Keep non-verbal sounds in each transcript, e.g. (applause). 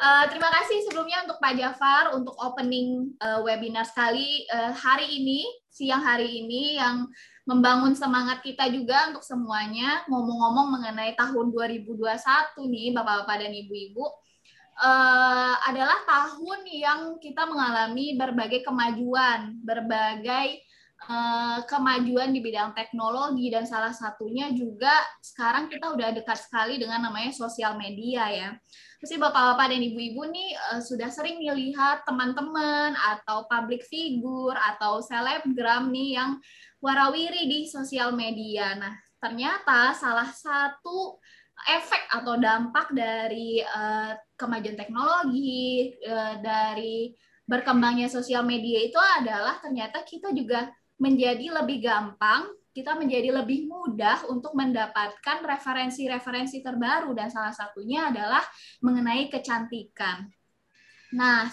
Uh, terima kasih sebelumnya untuk Pak Jafar untuk opening uh, webinar sekali uh, hari ini, siang hari ini yang membangun semangat kita juga untuk semuanya. Ngomong-ngomong mengenai tahun 2021 nih, Bapak-bapak dan Ibu-ibu, uh, adalah tahun yang kita mengalami berbagai kemajuan, berbagai kemajuan di bidang teknologi dan salah satunya juga sekarang kita udah dekat sekali dengan namanya sosial media ya. Pasti bapak-bapak dan ibu-ibu nih uh, sudah sering nih lihat teman-teman atau public figure atau selebgram nih yang warawiri di sosial media. Nah, ternyata salah satu efek atau dampak dari uh, kemajuan teknologi, dari berkembangnya sosial media itu adalah ternyata kita juga menjadi lebih gampang kita menjadi lebih mudah untuk mendapatkan referensi-referensi terbaru dan salah satunya adalah mengenai kecantikan. Nah,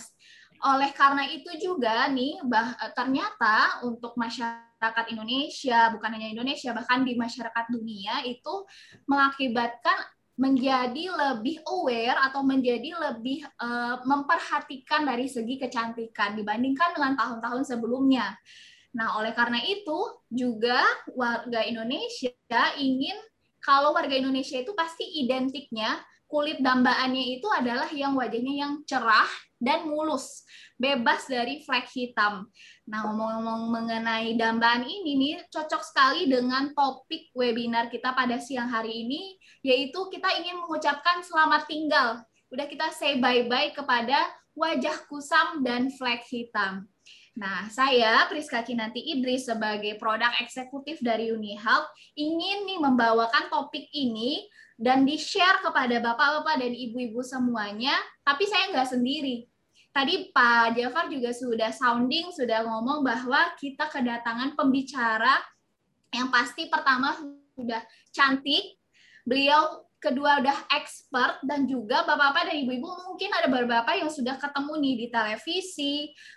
oleh karena itu juga nih bah, ternyata untuk masyarakat Indonesia bukan hanya Indonesia bahkan di masyarakat dunia itu mengakibatkan menjadi lebih aware atau menjadi lebih uh, memperhatikan dari segi kecantikan dibandingkan dengan tahun-tahun sebelumnya. Nah, oleh karena itu juga warga Indonesia ingin kalau warga Indonesia itu pasti identiknya kulit dambaannya itu adalah yang wajahnya yang cerah dan mulus, bebas dari flek hitam. Nah, ngomong-ngomong mengenai dambaan ini nih cocok sekali dengan topik webinar kita pada siang hari ini yaitu kita ingin mengucapkan selamat tinggal. Udah kita say bye-bye kepada wajah kusam dan flek hitam. Nah, saya Priska Kinanti Idris sebagai produk eksekutif dari UniHealth ingin nih membawakan topik ini dan di-share kepada bapak-bapak dan ibu-ibu semuanya, tapi saya nggak sendiri. Tadi Pak Jafar juga sudah sounding, sudah ngomong bahwa kita kedatangan pembicara yang pasti pertama sudah cantik, beliau kedua udah expert dan juga bapak-bapak dan ibu-ibu mungkin ada beberapa yang sudah ketemu nih di televisi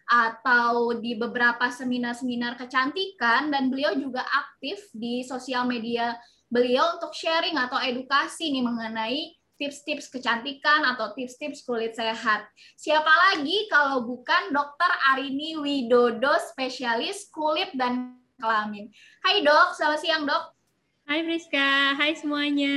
atau di beberapa seminar-seminar kecantikan dan beliau juga aktif di sosial media beliau untuk sharing atau edukasi nih mengenai tips-tips kecantikan atau tips-tips kulit sehat. Siapa lagi kalau bukan Dokter Arini Widodo, spesialis kulit dan kelamin. Hai dok, selamat siang dok. Hai Friska, hai semuanya.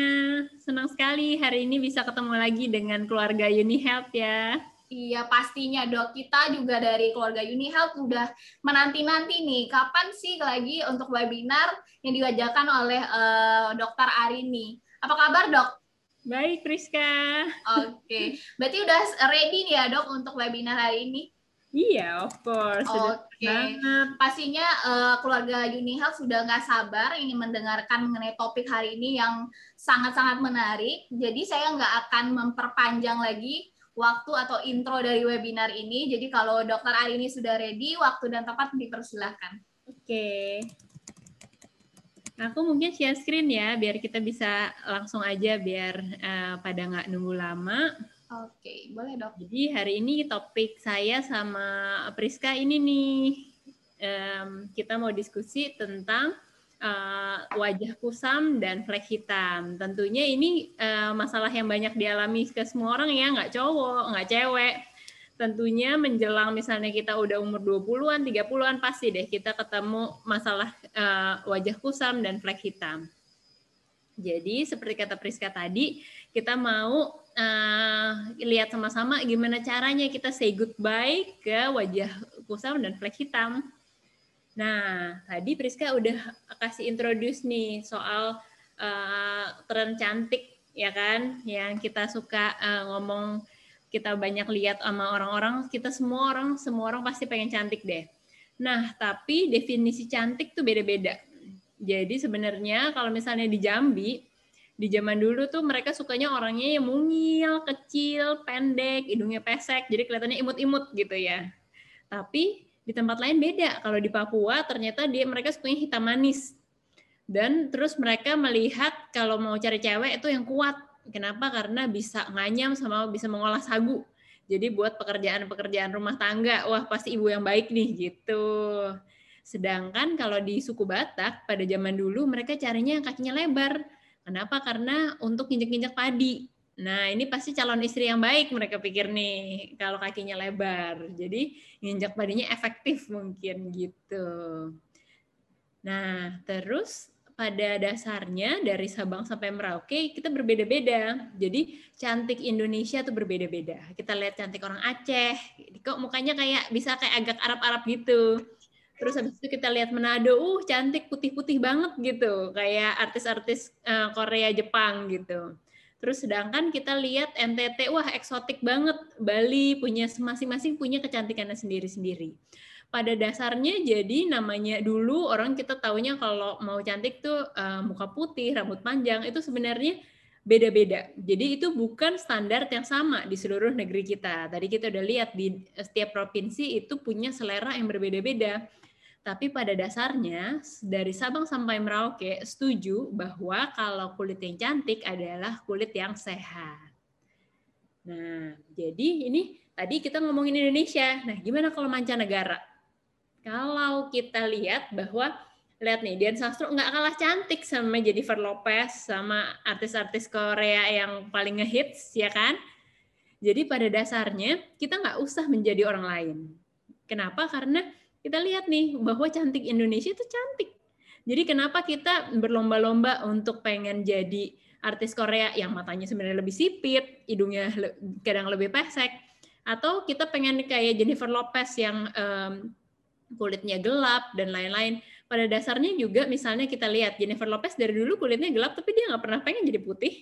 Senang sekali hari ini bisa ketemu lagi dengan keluarga Uni Health ya. Iya pastinya dok, kita juga dari keluarga Uni Health udah menanti-nanti nih, kapan sih lagi untuk webinar yang diwajakan oleh uh, dokter Arini. Apa kabar dok? Baik Friska. Oke, okay. berarti udah ready nih ya dok untuk webinar hari ini? Iya, of course. Oke. Okay. Pastinya uh, keluarga Health sudah nggak sabar ingin mendengarkan mengenai topik hari ini yang sangat-sangat menarik. Jadi saya nggak akan memperpanjang lagi waktu atau intro dari webinar ini. Jadi kalau Dokter Ari ini sudah ready, waktu dan tempat dipersilahkan. Oke. Okay. Aku mungkin share screen ya, biar kita bisa langsung aja, biar uh, pada nggak nunggu lama. Oke, boleh dok. Jadi hari ini topik saya sama Priska ini nih, um, kita mau diskusi tentang uh, wajah kusam dan flek hitam. Tentunya ini uh, masalah yang banyak dialami ke semua orang ya, nggak cowok, nggak cewek. Tentunya menjelang misalnya kita udah umur 20-an, 30-an pasti deh kita ketemu masalah uh, wajah kusam dan flek hitam. Jadi seperti kata Priska tadi, kita mau uh, lihat sama-sama gimana caranya kita say goodbye ke wajah kusam dan flek hitam. Nah, tadi Priska udah kasih introduce nih soal uh, tren cantik ya kan, yang kita suka uh, ngomong kita banyak lihat sama orang-orang, kita semua orang semua orang pasti pengen cantik deh. Nah, tapi definisi cantik tuh beda-beda. Jadi sebenarnya kalau misalnya di Jambi, di zaman dulu tuh mereka sukanya orangnya yang mungil, kecil, pendek, hidungnya pesek, jadi kelihatannya imut-imut gitu ya. Tapi di tempat lain beda. Kalau di Papua ternyata dia mereka sukanya hitam manis. Dan terus mereka melihat kalau mau cari cewek itu yang kuat. Kenapa? Karena bisa nganyam sama bisa mengolah sagu. Jadi buat pekerjaan-pekerjaan rumah tangga, wah pasti ibu yang baik nih gitu. Sedangkan kalau di suku Batak pada zaman dulu mereka carinya yang kakinya lebar Kenapa? Karena untuk injek-injek padi. Nah, ini pasti calon istri yang baik mereka pikir nih kalau kakinya lebar. Jadi nginjak badannya efektif mungkin gitu. Nah, terus pada dasarnya dari Sabang sampai Merauke kita berbeda-beda. Jadi cantik Indonesia tuh berbeda-beda. Kita lihat cantik orang Aceh, kok mukanya kayak bisa kayak agak Arab-Arab gitu. Terus habis itu kita lihat Manado, uh cantik putih-putih banget gitu, kayak artis-artis uh, Korea Jepang gitu. Terus sedangkan kita lihat NTT, wah eksotik banget. Bali punya masing-masing punya kecantikannya sendiri-sendiri pada dasarnya jadi namanya dulu orang kita taunya kalau mau cantik tuh uh, muka putih, rambut panjang itu sebenarnya beda-beda. Jadi itu bukan standar yang sama di seluruh negeri kita. Tadi kita udah lihat di setiap provinsi itu punya selera yang berbeda-beda. Tapi pada dasarnya dari Sabang sampai Merauke setuju bahwa kalau kulit yang cantik adalah kulit yang sehat. Nah, jadi ini tadi kita ngomongin Indonesia. Nah, gimana kalau mancanegara? kalau kita lihat bahwa lihat nih Dian Sastro nggak kalah cantik sama Jennifer Lopez sama artis-artis Korea yang paling ngehits ya kan jadi pada dasarnya kita nggak usah menjadi orang lain kenapa karena kita lihat nih bahwa cantik Indonesia itu cantik jadi kenapa kita berlomba-lomba untuk pengen jadi artis Korea yang matanya sebenarnya lebih sipit hidungnya kadang lebih pesek atau kita pengen kayak Jennifer Lopez yang um, kulitnya gelap dan lain-lain. Pada dasarnya juga misalnya kita lihat Jennifer Lopez dari dulu kulitnya gelap tapi dia nggak pernah pengen jadi putih.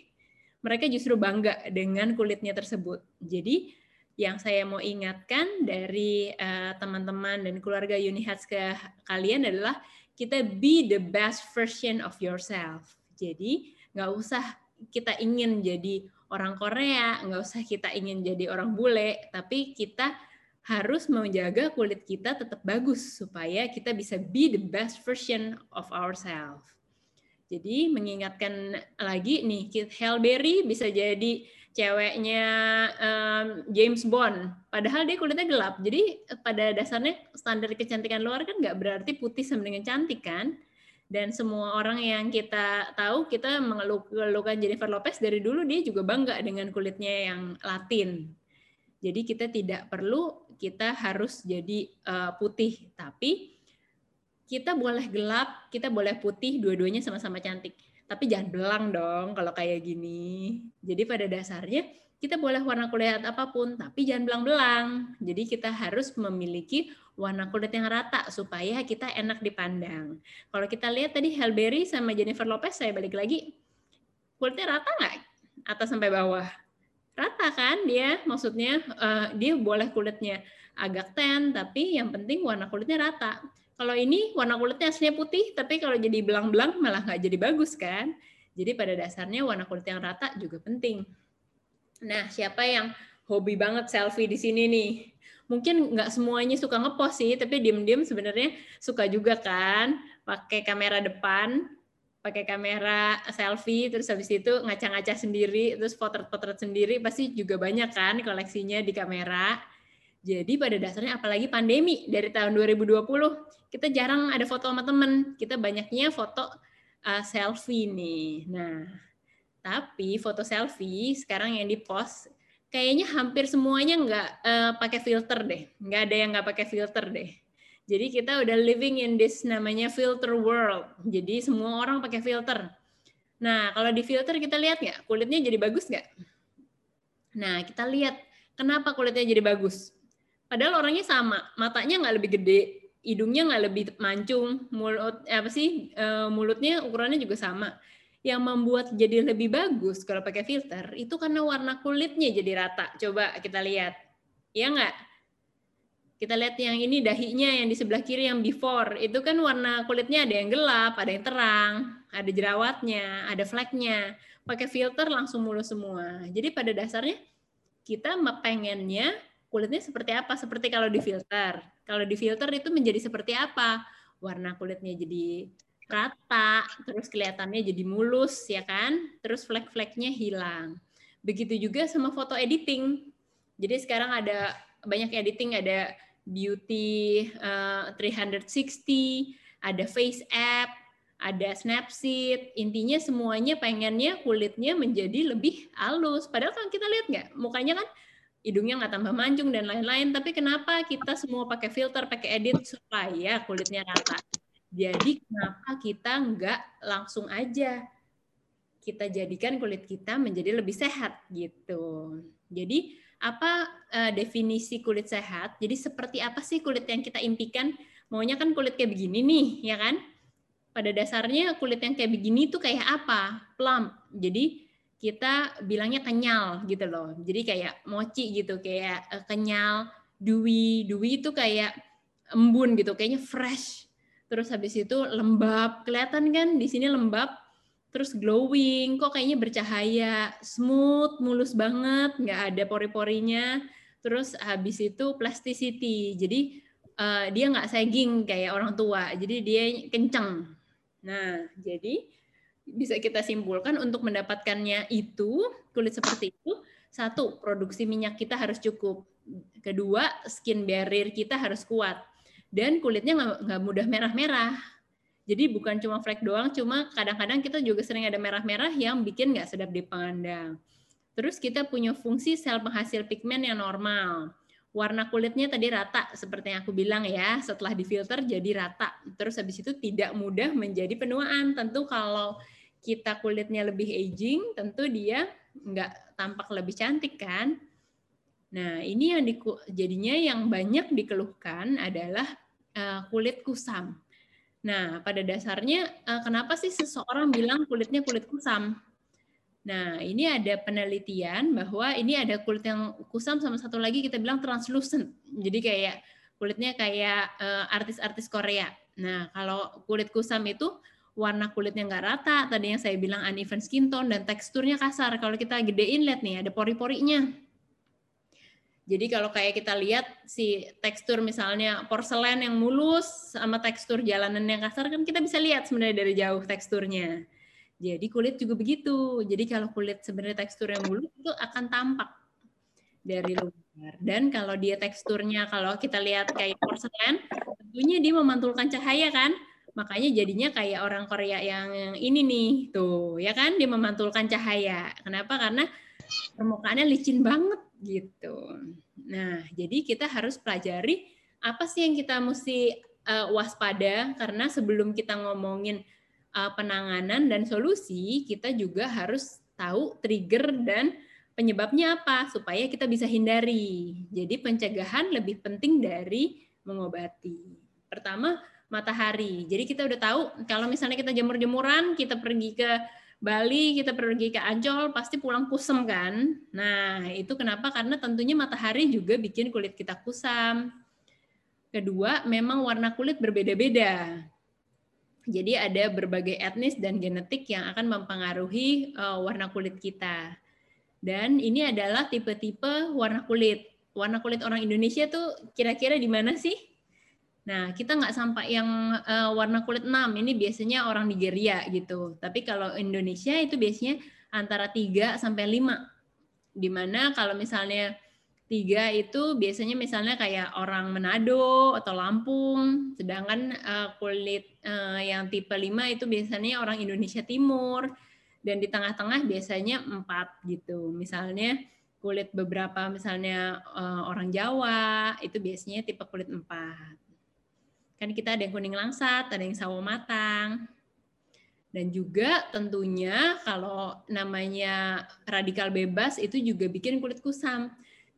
Mereka justru bangga dengan kulitnya tersebut. Jadi yang saya mau ingatkan dari uh, teman-teman dan keluarga Unihats ke kalian adalah kita be the best version of yourself. Jadi nggak usah kita ingin jadi orang Korea, nggak usah kita ingin jadi orang bule, tapi kita harus menjaga kulit kita tetap bagus supaya kita bisa be the best version of ourselves. Jadi mengingatkan lagi nih, Kit Halle Berry bisa jadi ceweknya um, James Bond. Padahal dia kulitnya gelap. Jadi pada dasarnya standar kecantikan luar kan nggak berarti putih sama dengan cantik kan. Dan semua orang yang kita tahu kita mengeluhkan Jennifer Lopez dari dulu dia juga bangga dengan kulitnya yang Latin. Jadi kita tidak perlu kita harus jadi uh, putih, tapi kita boleh gelap, kita boleh putih, dua-duanya sama-sama cantik. Tapi jangan belang dong kalau kayak gini. Jadi pada dasarnya kita boleh warna kulit apa pun, tapi jangan belang-belang. Jadi kita harus memiliki warna kulit yang rata supaya kita enak dipandang. Kalau kita lihat tadi Halle Berry sama Jennifer Lopez, saya balik lagi, kulitnya rata nggak? Atas sampai bawah rata kan dia maksudnya uh, dia boleh kulitnya agak tan tapi yang penting warna kulitnya rata kalau ini warna kulitnya aslinya putih tapi kalau jadi belang-belang malah nggak jadi bagus kan? Jadi pada dasarnya warna kulit yang rata juga penting. Nah siapa yang hobi banget selfie di sini nih? Mungkin nggak semuanya suka ngepost sih tapi diem-diem sebenarnya suka juga kan? Pakai kamera depan pakai kamera selfie terus habis itu ngaca-ngaca sendiri terus potret-potret sendiri pasti juga banyak kan koleksinya di kamera. Jadi pada dasarnya apalagi pandemi dari tahun 2020 kita jarang ada foto sama temen, kita banyaknya foto uh, selfie nih. Nah, tapi foto selfie sekarang yang dipost kayaknya hampir semuanya nggak uh, pakai filter deh, nggak ada yang nggak pakai filter deh. Jadi kita udah living in this namanya filter world. Jadi semua orang pakai filter. Nah, kalau di filter kita lihat nggak kulitnya jadi bagus nggak? Nah, kita lihat kenapa kulitnya jadi bagus. Padahal orangnya sama, matanya nggak lebih gede, hidungnya nggak lebih mancung, mulut apa sih eh, mulutnya ukurannya juga sama. Yang membuat jadi lebih bagus kalau pakai filter itu karena warna kulitnya jadi rata. Coba kita lihat, ya nggak? Kita lihat yang ini dahinya yang di sebelah kiri yang before. Itu kan warna kulitnya ada yang gelap, ada yang terang, ada jerawatnya, ada fleknya. Pakai filter langsung mulus semua. Jadi pada dasarnya kita pengennya kulitnya seperti apa? Seperti kalau di filter. Kalau di filter itu menjadi seperti apa? Warna kulitnya jadi rata, terus kelihatannya jadi mulus ya kan? Terus flek-fleknya hilang. Begitu juga sama foto editing. Jadi sekarang ada banyak editing, ada beauty uh, eh, 360, ada face app, ada snapseed. Intinya semuanya pengennya kulitnya menjadi lebih halus. Padahal kan kita lihat nggak, mukanya kan hidungnya nggak tambah mancung dan lain-lain. Tapi kenapa kita semua pakai filter, pakai edit supaya kulitnya rata? Jadi kenapa kita nggak langsung aja kita jadikan kulit kita menjadi lebih sehat gitu. Jadi apa uh, definisi kulit sehat? Jadi seperti apa sih kulit yang kita impikan? Maunya kan kulit kayak begini nih, ya kan? pada dasarnya kulit yang kayak begini tuh kayak apa? Plump. Jadi kita bilangnya kenyal gitu loh. Jadi kayak mochi gitu, kayak uh, kenyal, dewy. Dewy itu kayak embun gitu, kayaknya fresh. Terus habis itu lembab. Kelihatan kan di sini lembab, terus glowing, kok kayaknya bercahaya, smooth, mulus banget, nggak ada pori-porinya. Terus habis itu plasticity, jadi uh, dia nggak sagging kayak orang tua, jadi dia kenceng Nah, jadi bisa kita simpulkan untuk mendapatkannya itu kulit seperti itu satu produksi minyak kita harus cukup. Kedua skin barrier kita harus kuat. Dan kulitnya nggak mudah merah-merah. Jadi bukan cuma flek doang cuma kadang-kadang kita juga sering ada merah-merah yang bikin nggak sedap dipandang. Terus kita punya fungsi sel penghasil pigmen yang normal. Warna kulitnya tadi rata seperti yang aku bilang ya. Setelah difilter jadi rata. Terus habis itu tidak mudah menjadi penuaan. Tentu kalau kita kulitnya lebih aging tentu dia nggak tampak lebih cantik kan nah ini yang di, jadinya yang banyak dikeluhkan adalah uh, kulit kusam nah pada dasarnya uh, kenapa sih seseorang bilang kulitnya kulit kusam Nah, ini ada penelitian bahwa ini ada kulit yang kusam sama satu lagi kita bilang translucent. Jadi kayak kulitnya kayak uh, artis-artis Korea. Nah, kalau kulit kusam itu warna kulitnya nggak rata, tadi yang saya bilang uneven skin tone dan teksturnya kasar. Kalau kita gedein lihat nih ada pori-porinya. Jadi kalau kayak kita lihat si tekstur misalnya porselen yang mulus sama tekstur jalanan yang kasar kan kita bisa lihat sebenarnya dari jauh teksturnya. Jadi kulit juga begitu. Jadi kalau kulit sebenarnya teksturnya mulus itu akan tampak dari luar. Dan kalau dia teksturnya kalau kita lihat kayak porselen, tentunya dia memantulkan cahaya kan? Makanya jadinya kayak orang Korea yang ini nih, tuh, ya kan? Dia memantulkan cahaya. Kenapa? Karena permukaannya licin banget gitu. Nah, jadi kita harus pelajari apa sih yang kita mesti uh, waspada karena sebelum kita ngomongin uh, penanganan dan solusi, kita juga harus tahu trigger dan penyebabnya apa supaya kita bisa hindari. Jadi pencegahan lebih penting dari mengobati. Pertama, matahari. Jadi kita udah tahu kalau misalnya kita jemur-jemuran, kita pergi ke Bali, kita pergi ke Ancol, pasti pulang kusam kan? Nah, itu kenapa? Karena tentunya matahari juga bikin kulit kita kusam. Kedua, memang warna kulit berbeda-beda. Jadi ada berbagai etnis dan genetik yang akan mempengaruhi uh, warna kulit kita. Dan ini adalah tipe-tipe warna kulit. Warna kulit orang Indonesia tuh kira-kira di mana sih? Nah, kita nggak sampai yang uh, warna kulit 6, ini biasanya orang Nigeria gitu. Tapi kalau Indonesia itu biasanya antara 3 sampai 5. Di mana kalau misalnya Tiga itu biasanya misalnya kayak orang Manado atau Lampung, sedangkan uh, kulit uh, yang tipe 5 itu biasanya orang Indonesia Timur dan di tengah-tengah biasanya empat gitu. Misalnya kulit beberapa misalnya uh, orang Jawa itu biasanya tipe kulit empat. Kan kita ada yang kuning langsat, ada yang sawo matang. Dan juga tentunya kalau namanya radikal bebas itu juga bikin kulit kusam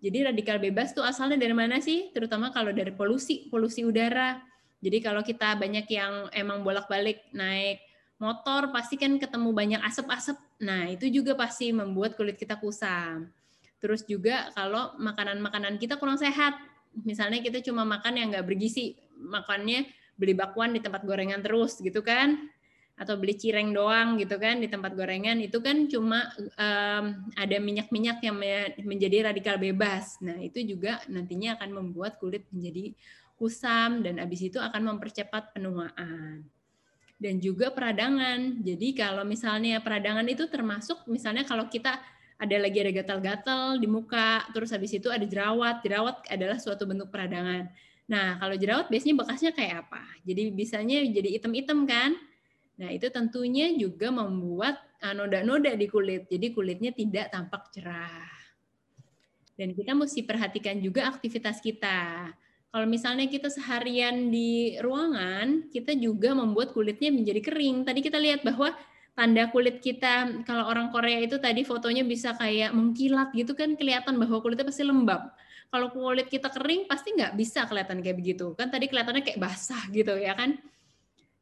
jadi radikal bebas tuh asalnya dari mana sih? Terutama kalau dari polusi, polusi udara. Jadi kalau kita banyak yang emang bolak-balik naik motor, pasti kan ketemu banyak asap-asap. Nah, itu juga pasti membuat kulit kita kusam. Terus juga kalau makanan-makanan kita kurang sehat. Misalnya kita cuma makan yang nggak bergizi, makannya beli bakwan di tempat gorengan terus gitu kan atau beli cireng doang gitu kan di tempat gorengan itu kan cuma um, ada minyak-minyak yang menjadi radikal bebas. Nah, itu juga nantinya akan membuat kulit menjadi kusam dan habis itu akan mempercepat penuaan. Dan juga peradangan. Jadi kalau misalnya peradangan itu termasuk misalnya kalau kita ada lagi ada gatal-gatal di muka, terus habis itu ada jerawat. Jerawat adalah suatu bentuk peradangan. Nah, kalau jerawat biasanya bekasnya kayak apa? Jadi bisanya jadi item-item kan? Nah, itu tentunya juga membuat ah, noda-noda di kulit. Jadi kulitnya tidak tampak cerah. Dan kita mesti perhatikan juga aktivitas kita. Kalau misalnya kita seharian di ruangan, kita juga membuat kulitnya menjadi kering. Tadi kita lihat bahwa tanda kulit kita, kalau orang Korea itu tadi fotonya bisa kayak mengkilat gitu kan, kelihatan bahwa kulitnya pasti lembab. Kalau kulit kita kering, pasti nggak bisa kelihatan kayak begitu. Kan tadi kelihatannya kayak basah gitu ya kan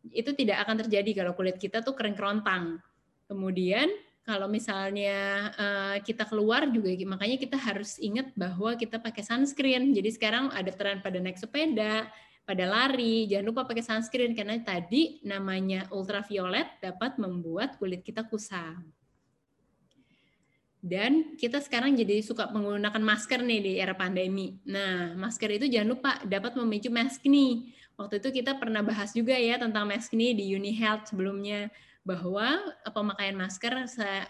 itu tidak akan terjadi kalau kulit kita tuh kering kerontang. Kemudian kalau misalnya uh, kita keluar juga makanya kita harus ingat bahwa kita pakai sunscreen. Jadi sekarang ada tren pada naik sepeda, pada lari, jangan lupa pakai sunscreen karena tadi namanya ultraviolet dapat membuat kulit kita kusam. Dan kita sekarang jadi suka menggunakan masker nih di era pandemi. Nah, masker itu jangan lupa dapat memicu mask nih Waktu itu kita pernah bahas juga ya tentang mask ini di Uni Health sebelumnya bahwa pemakaian masker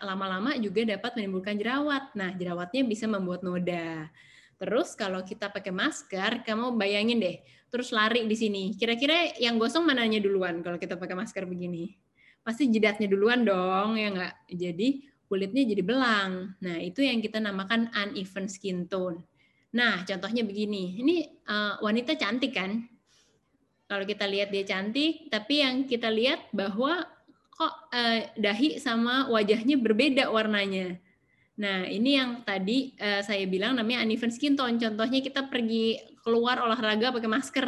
lama-lama juga dapat menimbulkan jerawat. Nah, jerawatnya bisa membuat noda. Terus kalau kita pakai masker, kamu bayangin deh, terus lari di sini. Kira-kira yang gosong mananya duluan kalau kita pakai masker begini? Pasti jidatnya duluan dong, ya nggak? Jadi kulitnya jadi belang. Nah, itu yang kita namakan uneven skin tone. Nah, contohnya begini. Ini uh, wanita cantik kan? Kalau kita lihat dia cantik, tapi yang kita lihat bahwa kok eh, dahi sama wajahnya berbeda warnanya. Nah, ini yang tadi eh, saya bilang namanya uneven skin tone. Contohnya kita pergi keluar olahraga pakai masker.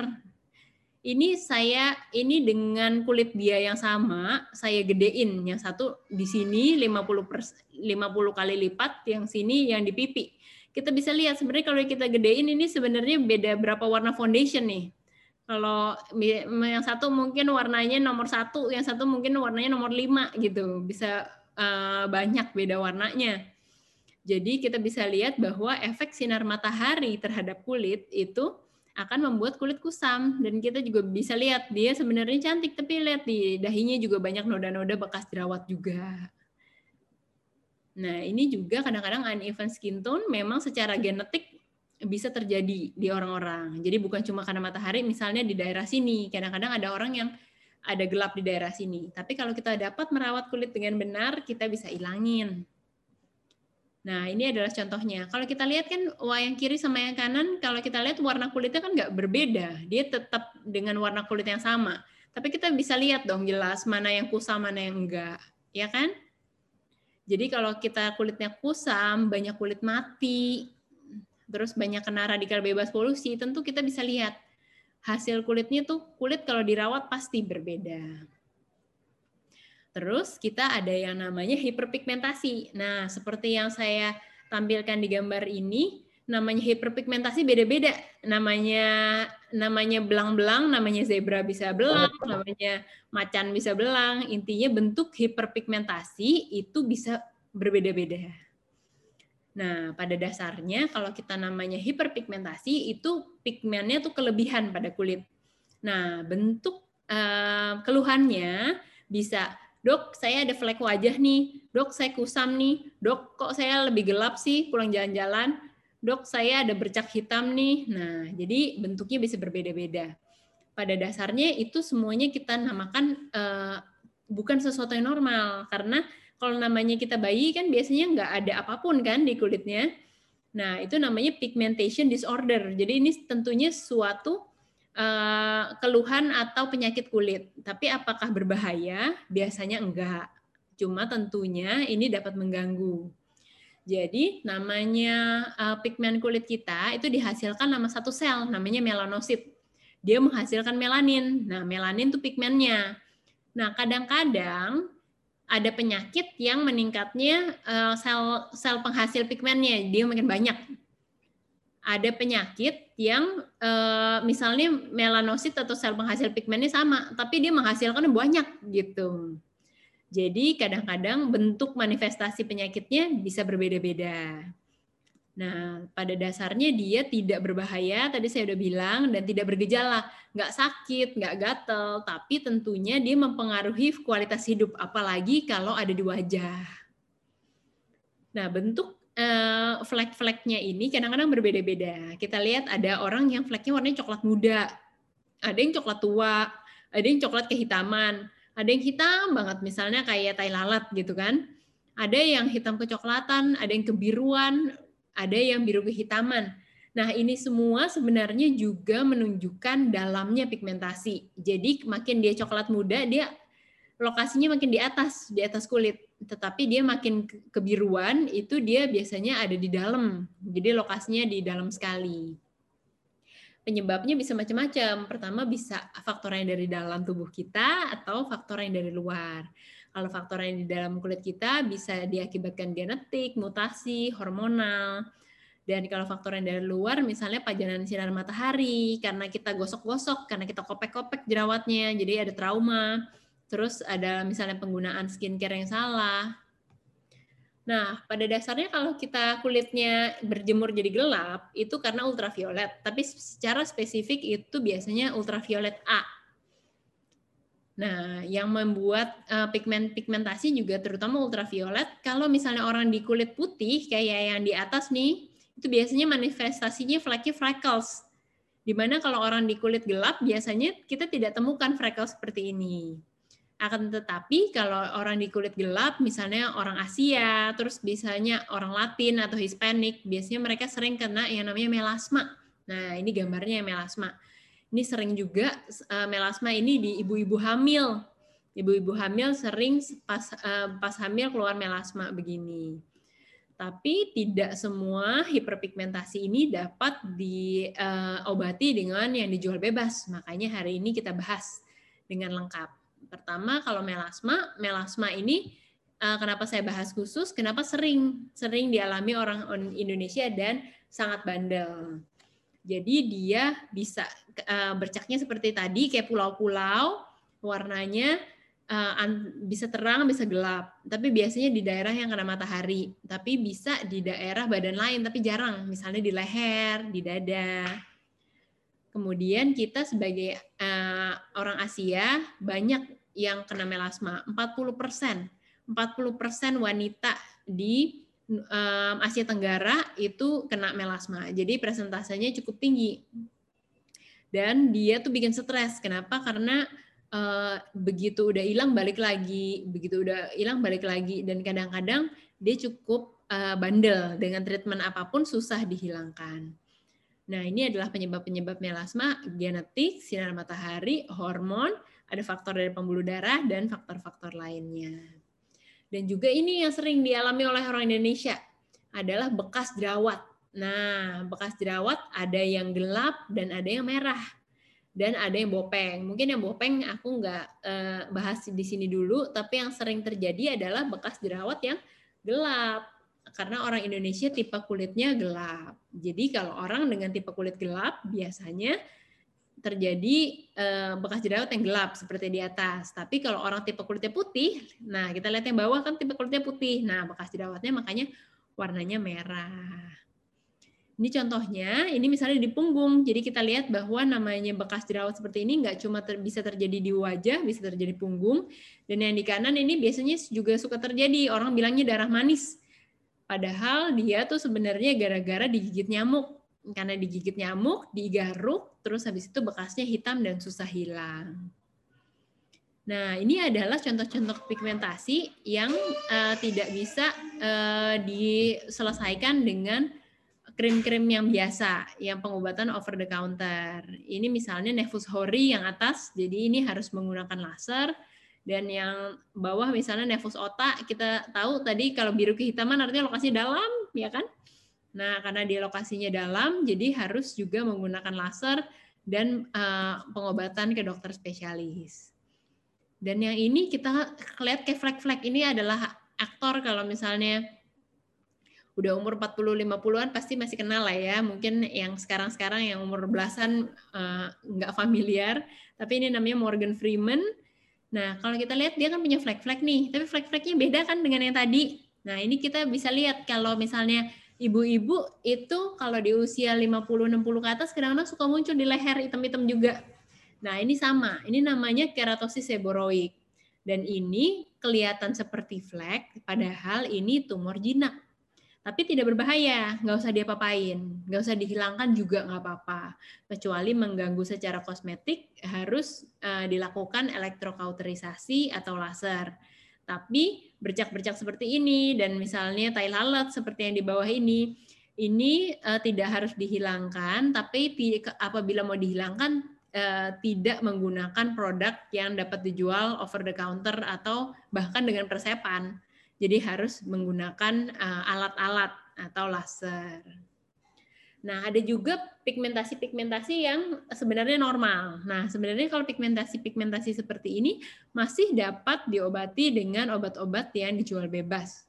Ini saya ini dengan kulit dia yang sama, saya gedein. Yang satu di sini 50 per, 50 kali lipat, yang sini yang di pipi. Kita bisa lihat sebenarnya kalau kita gedein ini sebenarnya beda berapa warna foundation nih kalau yang satu mungkin warnanya nomor satu, yang satu mungkin warnanya nomor lima gitu, bisa uh, banyak beda warnanya. Jadi kita bisa lihat bahwa efek sinar matahari terhadap kulit itu akan membuat kulit kusam dan kita juga bisa lihat dia sebenarnya cantik tapi lihat di dahinya juga banyak noda-noda bekas jerawat juga. Nah, ini juga kadang-kadang uneven skin tone memang secara genetik bisa terjadi di orang-orang. Jadi bukan cuma karena matahari, misalnya di daerah sini, kadang-kadang ada orang yang ada gelap di daerah sini. Tapi kalau kita dapat merawat kulit dengan benar, kita bisa ilangin. Nah, ini adalah contohnya. Kalau kita lihat kan yang kiri sama yang kanan, kalau kita lihat warna kulitnya kan nggak berbeda. Dia tetap dengan warna kulit yang sama. Tapi kita bisa lihat dong jelas mana yang kusam, mana yang enggak. Ya kan? Jadi kalau kita kulitnya kusam, banyak kulit mati, terus banyak kena radikal bebas polusi, tentu kita bisa lihat hasil kulitnya tuh kulit kalau dirawat pasti berbeda. Terus kita ada yang namanya hiperpigmentasi. Nah, seperti yang saya tampilkan di gambar ini, namanya hiperpigmentasi beda-beda. Namanya namanya belang-belang, namanya zebra bisa belang, namanya macan bisa belang. Intinya bentuk hiperpigmentasi itu bisa berbeda-beda. Nah, pada dasarnya kalau kita namanya hiperpigmentasi itu pigmennya tuh kelebihan pada kulit. Nah, bentuk uh, keluhannya bisa, dok saya ada flek wajah nih, dok saya kusam nih, dok kok saya lebih gelap sih pulang jalan-jalan, dok saya ada bercak hitam nih. Nah, jadi bentuknya bisa berbeda-beda. Pada dasarnya itu semuanya kita namakan uh, bukan sesuatu yang normal karena kalau namanya kita bayi kan biasanya nggak ada apa pun kan di kulitnya. Nah, itu namanya pigmentation disorder. Jadi ini tentunya suatu uh, keluhan atau penyakit kulit. Tapi apakah berbahaya? Biasanya enggak. Cuma tentunya ini dapat mengganggu. Jadi namanya uh, pigmen kulit kita itu dihasilkan nama satu sel, namanya melanosit. Dia menghasilkan melanin. Nah, melanin itu pigmennya. Nah, kadang-kadang ada penyakit yang meningkatnya uh, sel sel penghasil pigmennya dia makin banyak. Ada penyakit yang uh, misalnya melanosit atau sel penghasil pigmennya sama, tapi dia menghasilkan banyak gitu. Jadi kadang-kadang bentuk manifestasi penyakitnya bisa berbeda-beda. Nah, pada dasarnya dia tidak berbahaya, tadi saya sudah bilang, dan tidak bergejala, nggak sakit, nggak gatel, tapi tentunya dia mempengaruhi kualitas hidup, apalagi kalau ada di wajah. Nah, bentuk uh, flek-fleknya ini kadang-kadang berbeda-beda. Kita lihat ada orang yang fleknya warnanya coklat muda, ada yang coklat tua, ada yang coklat kehitaman, Ada yang hitam banget, misalnya kayak tai lalat gitu kan. Ada yang hitam kecoklatan, ada yang kebiruan, ada yang biru kehitaman. Nah, ini semua sebenarnya juga menunjukkan dalamnya pigmentasi. Jadi makin dia coklat muda, dia lokasinya makin di atas, di atas kulit. Tetapi dia makin kebiruan, itu dia biasanya ada di dalam. Jadi lokasinya di dalam sekali. Penyebabnya bisa macam-macam. Pertama bisa faktor yang dari dalam tubuh kita atau faktor yang dari luar. Kalau faktor yang di dalam kulit kita bisa diakibatkan genetik, mutasi, hormonal, dan kalau faktor yang dari luar, misalnya pajanan sinar matahari, karena kita gosok-gosok, karena kita kopek-kopek jerawatnya, jadi ada trauma. Terus ada misalnya penggunaan skincare yang salah. Nah, pada dasarnya kalau kita kulitnya berjemur jadi gelap, itu karena ultraviolet. Tapi secara spesifik itu biasanya ultraviolet A. Nah, yang membuat uh, pigment pigmentasi juga terutama ultraviolet. Kalau misalnya orang di kulit putih kayak yang di atas nih, itu biasanya manifestasinya flaky freckles. Di mana kalau orang di kulit gelap biasanya kita tidak temukan freckles seperti ini. Akan tetapi kalau orang di kulit gelap, misalnya orang Asia, terus biasanya orang Latin atau Hispanic, biasanya mereka sering kena yang namanya melasma. Nah, ini gambarnya melasma. Ini sering juga uh, melasma ini di ibu-ibu hamil. Ibu-ibu hamil sering pas uh, pas hamil keluar melasma begini. Tapi tidak semua hiperpigmentasi ini dapat diobati dengan yang dijual bebas. Makanya hari ini kita bahas dengan lengkap. Pertama, kalau melasma, melasma ini eh, kenapa saya bahas khusus? Kenapa sering sering dialami orang Indonesia dan sangat bandel. Jadi dia bisa eh, bercaknya seperti tadi kayak pulau-pulau, warnanya uh, bisa terang, bisa gelap. Tapi biasanya di daerah yang kena matahari. Tapi bisa di daerah badan lain, tapi jarang. Misalnya di leher, di dada. Kemudian kita sebagai uh, orang Asia banyak yang kena melasma. 40 persen. 40 persen wanita di um, Asia Tenggara itu kena melasma. Jadi presentasenya cukup tinggi. Dan dia tuh bikin stres. Kenapa? Karena uh, begitu udah hilang balik lagi, begitu udah hilang balik lagi, dan kadang-kadang dia cukup uh, bandel dengan treatment apa pun susah dihilangkan. Nah ini adalah penyebab-penyebab melasma genetik, sinar matahari, hormon, ada faktor dari pembuluh darah dan faktor-faktor lainnya. Dan juga ini yang sering dialami oleh orang Indonesia adalah bekas jerawat. Nah, bekas jerawat ada yang gelap dan ada yang merah dan ada yang bopeng. Mungkin yang bopeng aku nggak uh, bahas di sini dulu, tapi yang sering terjadi adalah bekas jerawat yang gelap. Karena orang Indonesia tipe kulitnya gelap. Jadi kalau orang dengan tipe kulit gelap biasanya terjadi uh, bekas jerawat yang gelap seperti di atas. Tapi kalau orang tipe kulitnya putih, nah kita lihat yang bawah kan tipe kulitnya putih. Nah bekas jerawatnya makanya warnanya merah. Ini contohnya, ini misalnya di punggung. Jadi kita lihat bahwa namanya bekas jerawat seperti ini nggak cuma ter, bisa terjadi di wajah, bisa terjadi punggung. Dan yang di kanan ini biasanya juga suka terjadi. Orang bilangnya darah manis. Padahal dia tuh sebenarnya gara-gara digigit nyamuk. Karena digigit nyamuk, digaruk, terus habis itu bekasnya hitam dan susah hilang. Nah, ini adalah contoh-contoh pigmentasi yang uh, tidak bisa uh, diselesaikan dengan krim-krim yang biasa, yang pengobatan over the counter. Ini misalnya Nevus Hori yang atas, jadi ini harus menggunakan laser. Dan yang bawah misalnya Nevus otak, kita tahu tadi kalau biru kehitaman artinya lokasi dalam, ya kan? Nah, karena dia lokasinya dalam, jadi harus juga menggunakan laser dan uh, pengobatan ke dokter spesialis. Dan yang ini kita lihat kayak flek-flek ini adalah aktor kalau misalnya udah umur 40 50-an pasti masih kenal lah ya. Mungkin yang sekarang-sekarang yang umur belasan uh, familiar, tapi ini namanya Morgan Freeman. Nah, kalau kita lihat dia kan punya flek-flek nih, tapi flek-fleknya beda kan dengan yang tadi. Nah, ini kita bisa lihat kalau misalnya ibu-ibu itu kalau di usia 50 60 ke atas kadang-kadang suka muncul di leher hitam-hitam juga. Nah, ini sama. Ini namanya keratosis seborrheic. Dan ini kelihatan seperti flek, padahal ini tumor jinak tapi tidak berbahaya, nggak usah diapa-apain, nggak usah dihilangkan juga nggak apa-apa, kecuali mengganggu secara kosmetik harus uh, dilakukan elektrokauterisasi atau laser. Tapi bercak-bercak seperti ini dan misalnya tai lalat seperti yang di bawah ini, ini uh, tidak harus dihilangkan, tapi apabila mau dihilangkan uh, tidak menggunakan produk yang dapat dijual over the counter atau bahkan dengan persepan jadi harus menggunakan eh, alat-alat atau laser. Nah, ada juga pigmentasi-pigmentasi yang sebenarnya normal. Nah, sebenarnya kalau pigmentasi-pigmentasi seperti ini masih dapat diobati dengan obat-obat yang dijual bebas.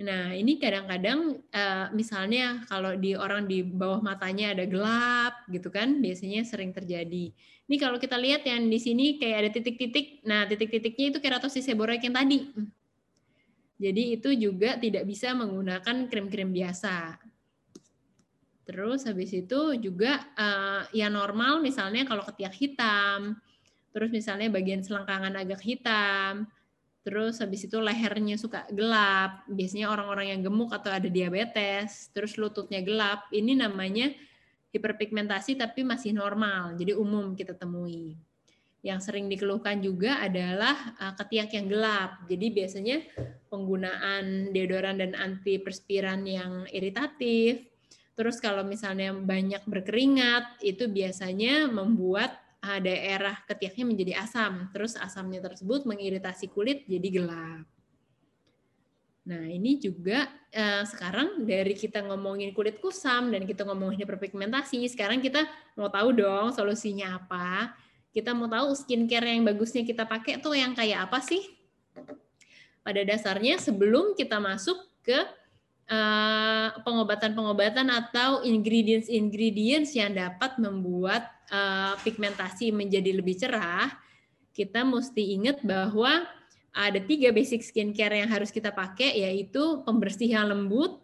Nah, ini kadang-kadang uh, misalnya kalau di orang di bawah matanya ada gelap gitu kan, biasanya sering terjadi. Ini kalau kita lihat yang di sini kayak ada titik-titik. Nah, titik-titiknya itu keratosis seborrheic yang tadi. Jadi itu juga tidak bisa menggunakan krim-krim biasa. Terus habis itu juga uh, ya normal misalnya kalau ketiak hitam, terus misalnya bagian selangkangan agak hitam, terus habis itu lehernya suka gelap, biasanya orang-orang yang gemuk atau ada diabetes, terus lututnya gelap, ini namanya hiperpigmentasi tapi masih normal, jadi umum kita temui yang sering dikeluhkan juga adalah uh, ketiak yang gelap. Jadi biasanya penggunaan deodoran dan antiperspiran yang iritatif. Terus kalau misalnya banyak berkeringat, itu biasanya membuat uh, daerah ketiaknya menjadi asam. Terus asamnya tersebut mengiritasi kulit jadi gelap. Nah, ini juga uh, sekarang dari kita ngomongin kulit kusam dan kita ngomongin hiperpigmentasi, sekarang kita mau tahu dong solusinya apa kita mau tahu skincare yang bagusnya kita pakai tuh yang kayak apa sih? Pada dasarnya sebelum kita masuk ke eh, pengobatan-pengobatan uh, atau ingredients-ingredients yang dapat membuat uh, pigmentasi menjadi lebih cerah, kita mesti ingat bahwa ada tiga basic skincare yang harus kita pakai, yaitu pembersih yang lembut,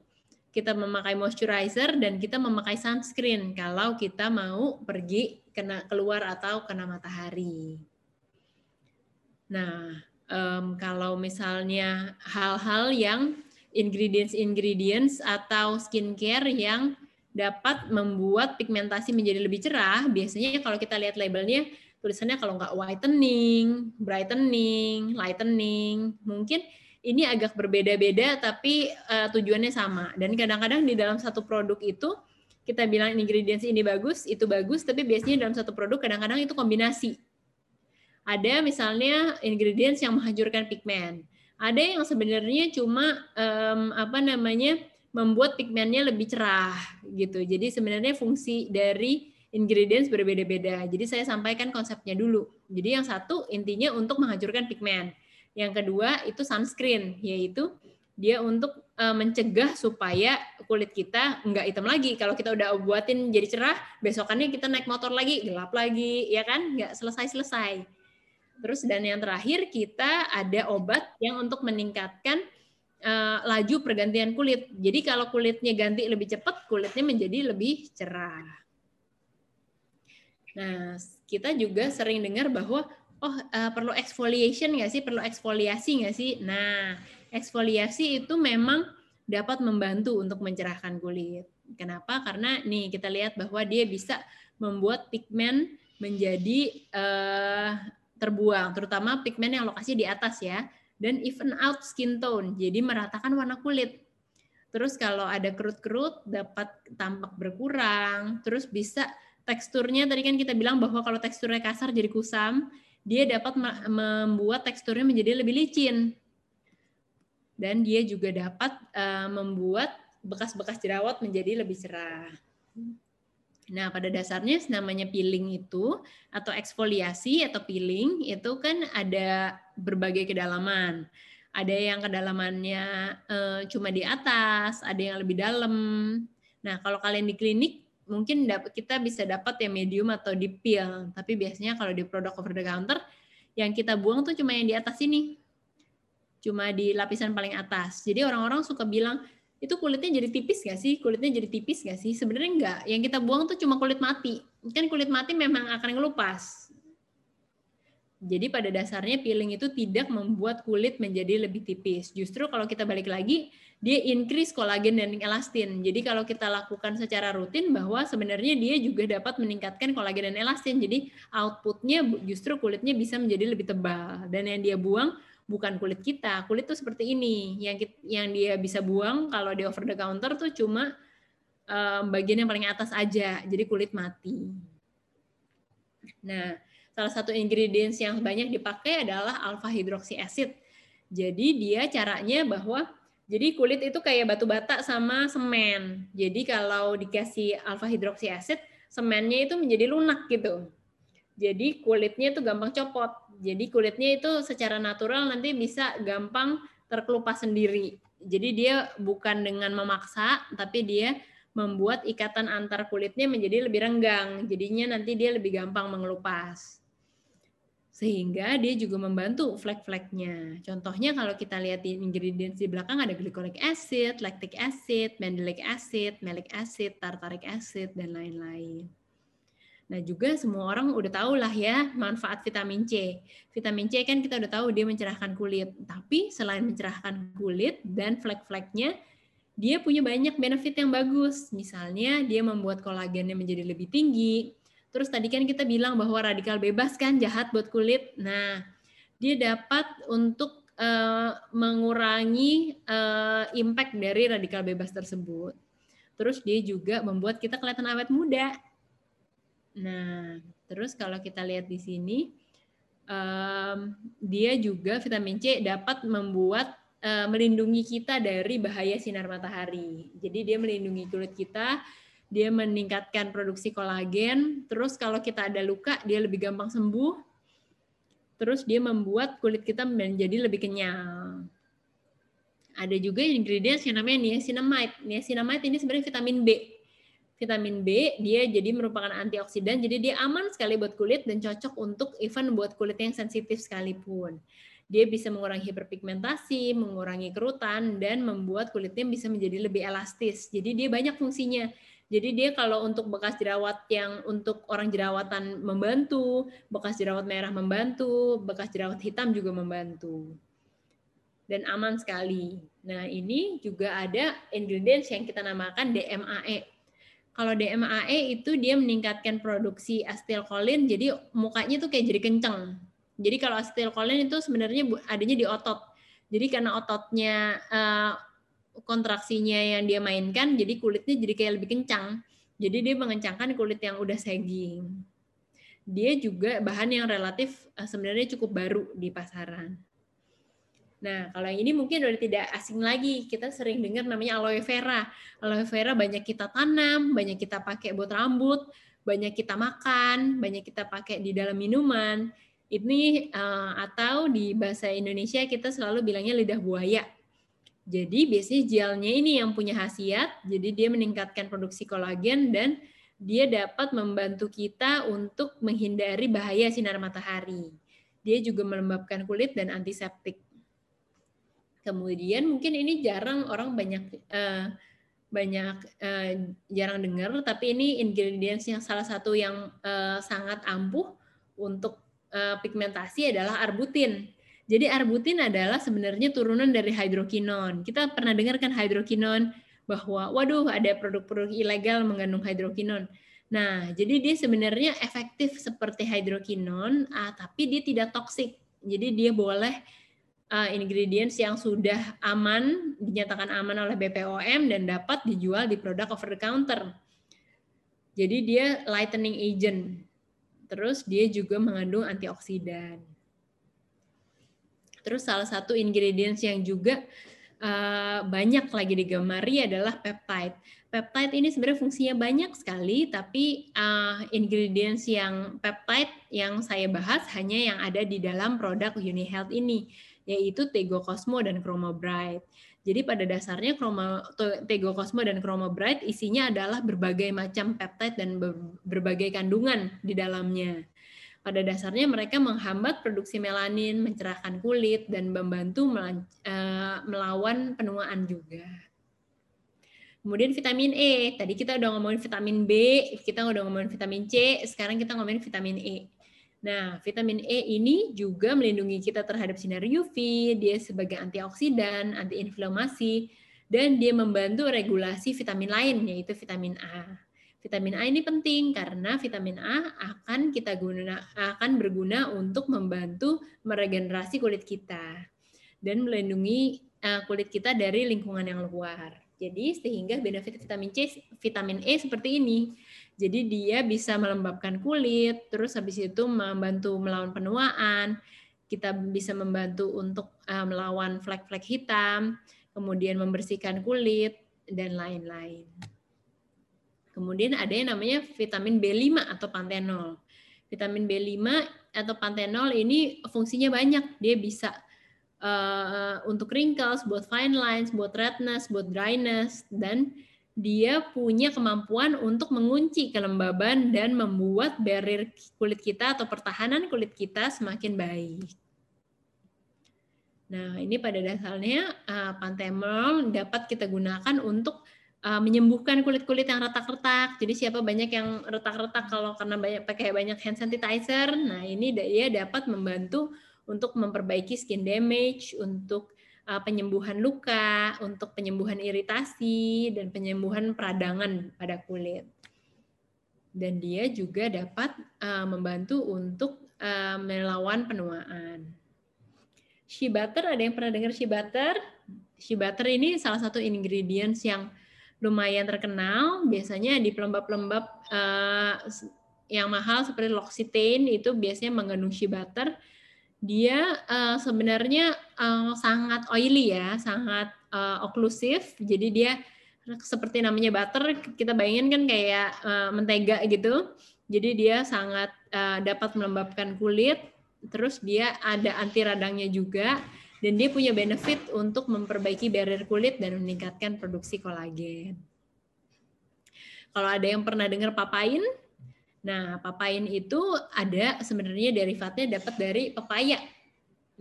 kita memakai moisturizer, dan kita memakai sunscreen kalau kita mau pergi kena keluar atau kena matahari. Nah, um, kalau misalnya hal-hal yang ingredients-ingredients atau skincare yang dapat membuat pigmentasi menjadi lebih cerah, biasanya kalau kita lihat labelnya tulisannya kalau nggak whitening, brightening, lightening, mungkin ini agak berbeda-beda tapi uh, tujuannya sama. Dan kadang-kadang di dalam satu produk itu kita bilang ingredients ini bagus, itu bagus, tapi biasanya dalam satu produk kadang-kadang itu kombinasi. Ada misalnya ingredients yang menghancurkan pigmen. Ada yang sebenarnya cuma um, apa namanya membuat pigmennya lebih cerah gitu. Jadi sebenarnya fungsi dari ingredients berbeda-beda. Jadi saya sampaikan konsepnya dulu. Jadi yang satu intinya untuk menghancurkan pigmen. Yang kedua itu sunscreen, yaitu dia untuk uh, mencegah supaya kulit kita nggak hitam lagi. Kalau kita udah buatin jadi cerah, besokannya kita naik motor lagi, gelap lagi, ya kan? Nggak selesai-selesai. Terus dan yang terakhir kita ada obat yang untuk meningkatkan uh, laju pergantian kulit. Jadi kalau kulitnya ganti lebih cepat, kulitnya menjadi lebih cerah. Nah, kita juga sering dengar bahwa oh uh, perlu exfoliation nggak sih? Perlu eksfoliasi nggak sih? Nah, eksfoliasi itu memang dapat membantu untuk mencerahkan kulit. Kenapa? Karena nih kita lihat bahwa dia bisa membuat pigmen menjadi uh, terbuang, terutama pigmen yang lokasi di atas ya, dan even out skin tone, jadi meratakan warna kulit. Terus kalau ada kerut-kerut dapat tampak berkurang, terus bisa teksturnya tadi kan kita bilang bahwa kalau teksturnya kasar jadi kusam, dia dapat membuat teksturnya menjadi lebih licin dan dia juga dapat uh, membuat bekas-bekas jerawat menjadi lebih cerah. Nah, pada dasarnya namanya peeling itu atau eksfoliasi atau peeling itu kan ada berbagai kedalaman. Ada yang kedalamannya uh, cuma di atas, ada yang lebih dalam. Nah, kalau kalian di klinik mungkin kita bisa dapat yang medium atau di peel, tapi biasanya kalau di produk over the counter yang kita buang tuh cuma yang di atas ini cuma di lapisan paling atas. Jadi orang-orang suka bilang itu kulitnya jadi tipis nggak sih? Kulitnya jadi tipis nggak sih? Sebenarnya enggak. Yang kita buang tuh cuma kulit mati. Kan kulit mati memang akan ngelupas. Jadi pada dasarnya peeling itu tidak membuat kulit menjadi lebih tipis. Justru kalau kita balik lagi, dia increase kolagen dan elastin. Jadi kalau kita lakukan secara rutin bahwa sebenarnya dia juga dapat meningkatkan kolagen dan elastin. Jadi outputnya justru kulitnya bisa menjadi lebih tebal. Dan yang dia buang bukan kulit kita. Kulit tuh seperti ini. Yang yang dia bisa buang kalau di over the counter tuh cuma um, bagian yang paling atas aja. Jadi kulit mati. Nah, salah satu ingredients yang banyak dipakai adalah alpha hydroxy acid. Jadi dia caranya bahwa jadi kulit itu kayak batu bata sama semen. Jadi kalau dikasih alpha hydroxy acid, semennya itu menjadi lunak gitu. Jadi kulitnya itu gampang copot. Jadi kulitnya itu secara natural nanti bisa gampang terkelupas sendiri. Jadi dia bukan dengan memaksa, tapi dia membuat ikatan antar kulitnya menjadi lebih renggang. Jadinya nanti dia lebih gampang mengelupas sehingga dia juga membantu flek-fleknya. Contohnya kalau kita lihat di ingredients di belakang ada glycolic acid, lactic acid, mandelic acid, malic acid, tartaric acid dan lain-lain. Nah juga semua orang udah tahu lah ya manfaat vitamin C. Vitamin C kan kita udah tahu dia mencerahkan kulit. Tapi selain mencerahkan kulit dan flek-fleknya, dia punya banyak benefit yang bagus. Misalnya dia membuat kolagennya menjadi lebih tinggi, Terus tadi kan kita bilang bahwa radikal bebas kan jahat buat kulit. Nah, dia dapat untuk uh, mengurangi uh, impact dari radikal bebas tersebut. Terus dia juga membuat kita kelihatan awet muda. Nah, terus kalau kita lihat di sini, um, dia juga vitamin C dapat membuat uh, melindungi kita dari bahaya sinar matahari. Jadi dia melindungi kulit kita dia meningkatkan produksi kolagen. Terus kalau kita ada luka, dia lebih gampang sembuh. Terus dia membuat kulit kita menjadi lebih kenyal. Ada juga ingredients yang namanya niacinamide. Niacinamide ini sebenarnya vitamin B. Vitamin B dia jadi merupakan antioksidan, jadi dia aman sekali buat kulit dan cocok untuk even buat kulit yang sensitif sekalipun. Dia bisa mengurangi hiperpigmentasi, mengurangi kerutan, dan membuat kulitnya bisa menjadi lebih elastis. Jadi dia banyak fungsinya jadi dia kalau untuk bekas jerawat yang untuk orang jerawatan membantu, bekas jerawat merah membantu, bekas jerawat hitam juga membantu. Dan aman sekali. Nah, ini juga ada ingredients yang kita namakan DMAE. Kalau DMAE itu dia meningkatkan produksi acetylcholine, jadi mukanya tuh kayak jadi kenceng. Jadi kalau acetylcholine itu sebenarnya adanya di otot. Jadi karena ototnya uh, kontraksinya yang dia mainkan jadi kulitnya jadi kayak lebih kencang. Jadi dia mengencangkan kulit yang udah sagging. Dia juga bahan yang relatif eh, sebenarnya cukup baru di pasaran. Nah, kalau yang ini mungkin udah tidak asing lagi. Kita sering dengar namanya aloe vera. Aloe vera banyak kita tanam, banyak kita pakai buat rambut, banyak kita makan, banyak kita pakai di dalam minuman. Ini uh, atau di bahasa Indonesia kita selalu bilangnya lidah buaya jadi biasanya gelnya ini yang punya khasiat, jadi dia meningkatkan produksi kolagen dan dia dapat membantu kita untuk menghindari bahaya sinar matahari. Dia juga melembabkan kulit dan antiseptik. Kemudian mungkin ini jarang orang banyak uh, banyak uh, jarang dengar, tapi ini ingredients yang salah satu yang uh, sangat ampuh untuk uh, pigmentasi adalah arbutin. Jadi arbutin adalah sebenarnya turunan dari hidrokinon. Kita pernah dengar kan hidrokinon bahwa waduh ada produk-produk ilegal mengandung hidrokinon. Nah, jadi dia sebenarnya efektif seperti hidrokinon, ah, tapi dia tidak toksik. Jadi dia boleh uh, ingredients yang sudah aman, dinyatakan aman oleh BPOM dan dapat dijual di produk over the counter. Jadi dia lightening agent. Terus dia juga mengandung antioksidan. Terus salah satu ingredients yang juga uh, banyak lagi digemari adalah peptide. Peptide ini sebenarnya fungsinya banyak sekali, tapi uh, ingredients yang peptide yang saya bahas hanya yang ada di dalam produk UniHealth ini, yaitu Tego Cosmo dan Bright. Jadi pada dasarnya Chromo, Tego Cosmo dan Chromo Bright isinya adalah berbagai macam peptide dan berbagai kandungan di dalamnya. Pada dasarnya mereka menghambat produksi melanin, mencerahkan kulit, dan membantu eh, melawan penuaan juga. Kemudian vitamin E. Tadi kita udah ngomongin vitamin B, kita udah ngomongin vitamin C, sekarang kita ngomongin vitamin E. Nah, vitamin E ini juga melindungi kita terhadap sinar UV, dia sebagai antioksidan, antiinflamasi, dan dia membantu regulasi vitamin lain, yaitu vitamin A. Vitamin A ini penting karena vitamin A akan kita guna akan berguna untuk membantu meregenerasi kulit kita dan melindungi eh, kulit kita dari lingkungan yang luar. Jadi sehingga benefit vitamin C, vitamin E seperti ini. Jadi dia bisa melembabkan kulit, terus habis itu membantu melawan penuaan, kita bisa membantu untuk uh, melawan flek-flek hitam, kemudian membersihkan kulit dan lain-lain. Kemudian ada yang namanya vitamin B5 atau pantenol. Vitamin B5 atau pantenol ini fungsinya banyak. Dia bisa uh, untuk wrinkles, buat fine lines, buat redness, buat dryness, dan dia punya kemampuan untuk mengunci kelembaban dan membuat barrier kulit kita atau pertahanan kulit kita semakin baik. Nah, ini pada dasarnya uh, pantemol dapat kita gunakan untuk uh, menyembuhkan kulit-kulit yang retak-retak. Jadi siapa banyak yang retak-retak kalau karena banyak pakai banyak hand sanitizer, nah ini dia dapat membantu untuk memperbaiki skin damage, untuk uh, penyembuhan luka, untuk penyembuhan iritasi, dan penyembuhan peradangan pada kulit. Dan dia juga dapat uh, membantu untuk uh, melawan penuaan. Shea butter, ada yang pernah dengar shea butter? Shea butter ini salah satu ingredients yang lumayan terkenal. Biasanya di pelembab-pelembab uh, yang mahal seperti L'Occitane itu biasanya mengandung shea butter dia uh, sebenarnya uh, sangat oily ya, sangat uh, oklusif. Jadi dia seperti namanya butter, kita bayangin kan kayak uh, mentega gitu. Jadi dia sangat uh, dapat melembabkan kulit, terus dia ada anti radangnya juga, dan dia punya benefit untuk memperbaiki barrier kulit dan meningkatkan produksi kolagen. Kalau ada yang pernah dengar papain, Nah, papain itu ada sebenarnya derivatnya dapat dari pepaya.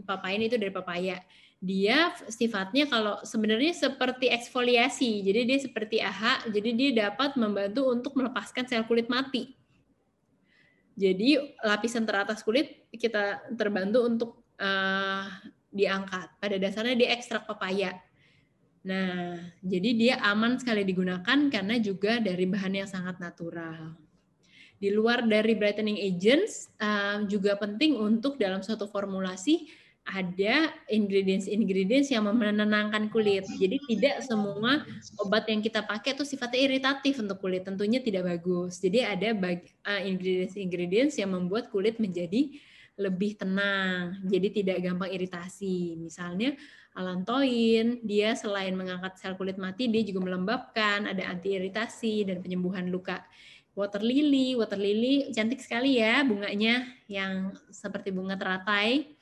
Papain itu dari pepaya. Dia sifatnya kalau sebenarnya seperti eksfoliasi. Jadi dia seperti AHA, jadi dia dapat membantu untuk melepaskan sel kulit mati. Jadi lapisan teratas kulit kita terbantu untuk uh, diangkat. Pada dasarnya dia ekstrak pepaya. Nah, jadi dia aman sekali digunakan karena juga dari bahan yang sangat natural. Di luar dari brightening agents, uh, juga penting untuk dalam suatu formulasi ada ingredients-ingredients yang menenangkan kulit. Jadi tidak semua obat yang kita pakai itu sifatnya iritatif untuk kulit. Tentunya tidak bagus. Jadi ada uh, ingredients-ingredients yang membuat kulit menjadi lebih tenang. Jadi tidak gampang iritasi. Misalnya alantoin, dia selain mengangkat sel kulit mati, dia juga melembabkan, ada anti iritasi dan penyembuhan luka water lily. Water lily cantik sekali ya bunganya yang seperti bunga teratai.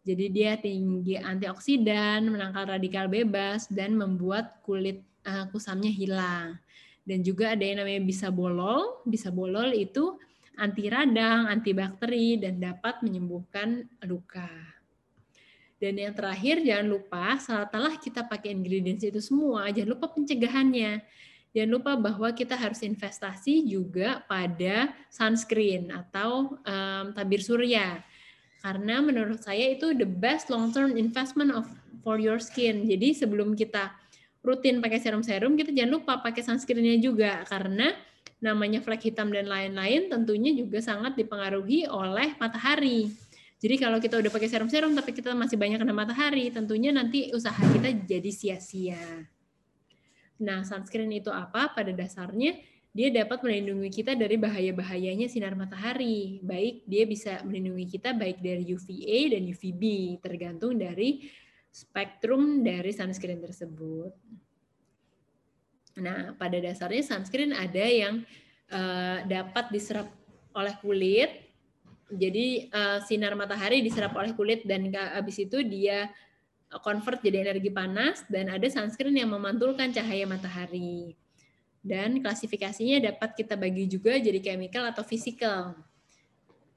Jadi dia tinggi antioksidan, menangkal radikal bebas dan membuat kulit uh, kusamnya hilang. Dan juga ada yang namanya bisa bolol. Bisa bolol itu anti radang, antibakteri dan dapat menyembuhkan luka. Dan yang terakhir jangan lupa setelah kita pakai ingredients itu semua, jangan lupa pencegahannya. Jangan lupa bahwa kita harus investasi juga pada sunscreen atau um, tabir surya. Karena menurut saya itu the best long term investment of for your skin. Jadi sebelum kita rutin pakai serum-serum, kita jangan lupa pakai sunscreennya juga karena namanya flek hitam dan lain-lain tentunya juga sangat dipengaruhi oleh matahari. Jadi kalau kita udah pakai serum-serum tapi kita masih banyak kena matahari, tentunya nanti usaha kita jadi sia-sia. Nah, sunscreen itu apa? Pada dasarnya dia dapat melindungi kita dari bahaya-bahayanya sinar matahari. Baik dia bisa melindungi kita baik dari UVA dan UVB, tergantung dari spektrum dari sunscreen tersebut. Nah, pada dasarnya sunscreen ada yang uh, dapat diserap oleh kulit. Jadi uh, sinar matahari diserap oleh kulit dan habis itu dia convert jadi energi panas dan ada sunscreen yang memantulkan cahaya matahari. Dan klasifikasinya dapat kita bagi juga jadi chemical atau physical.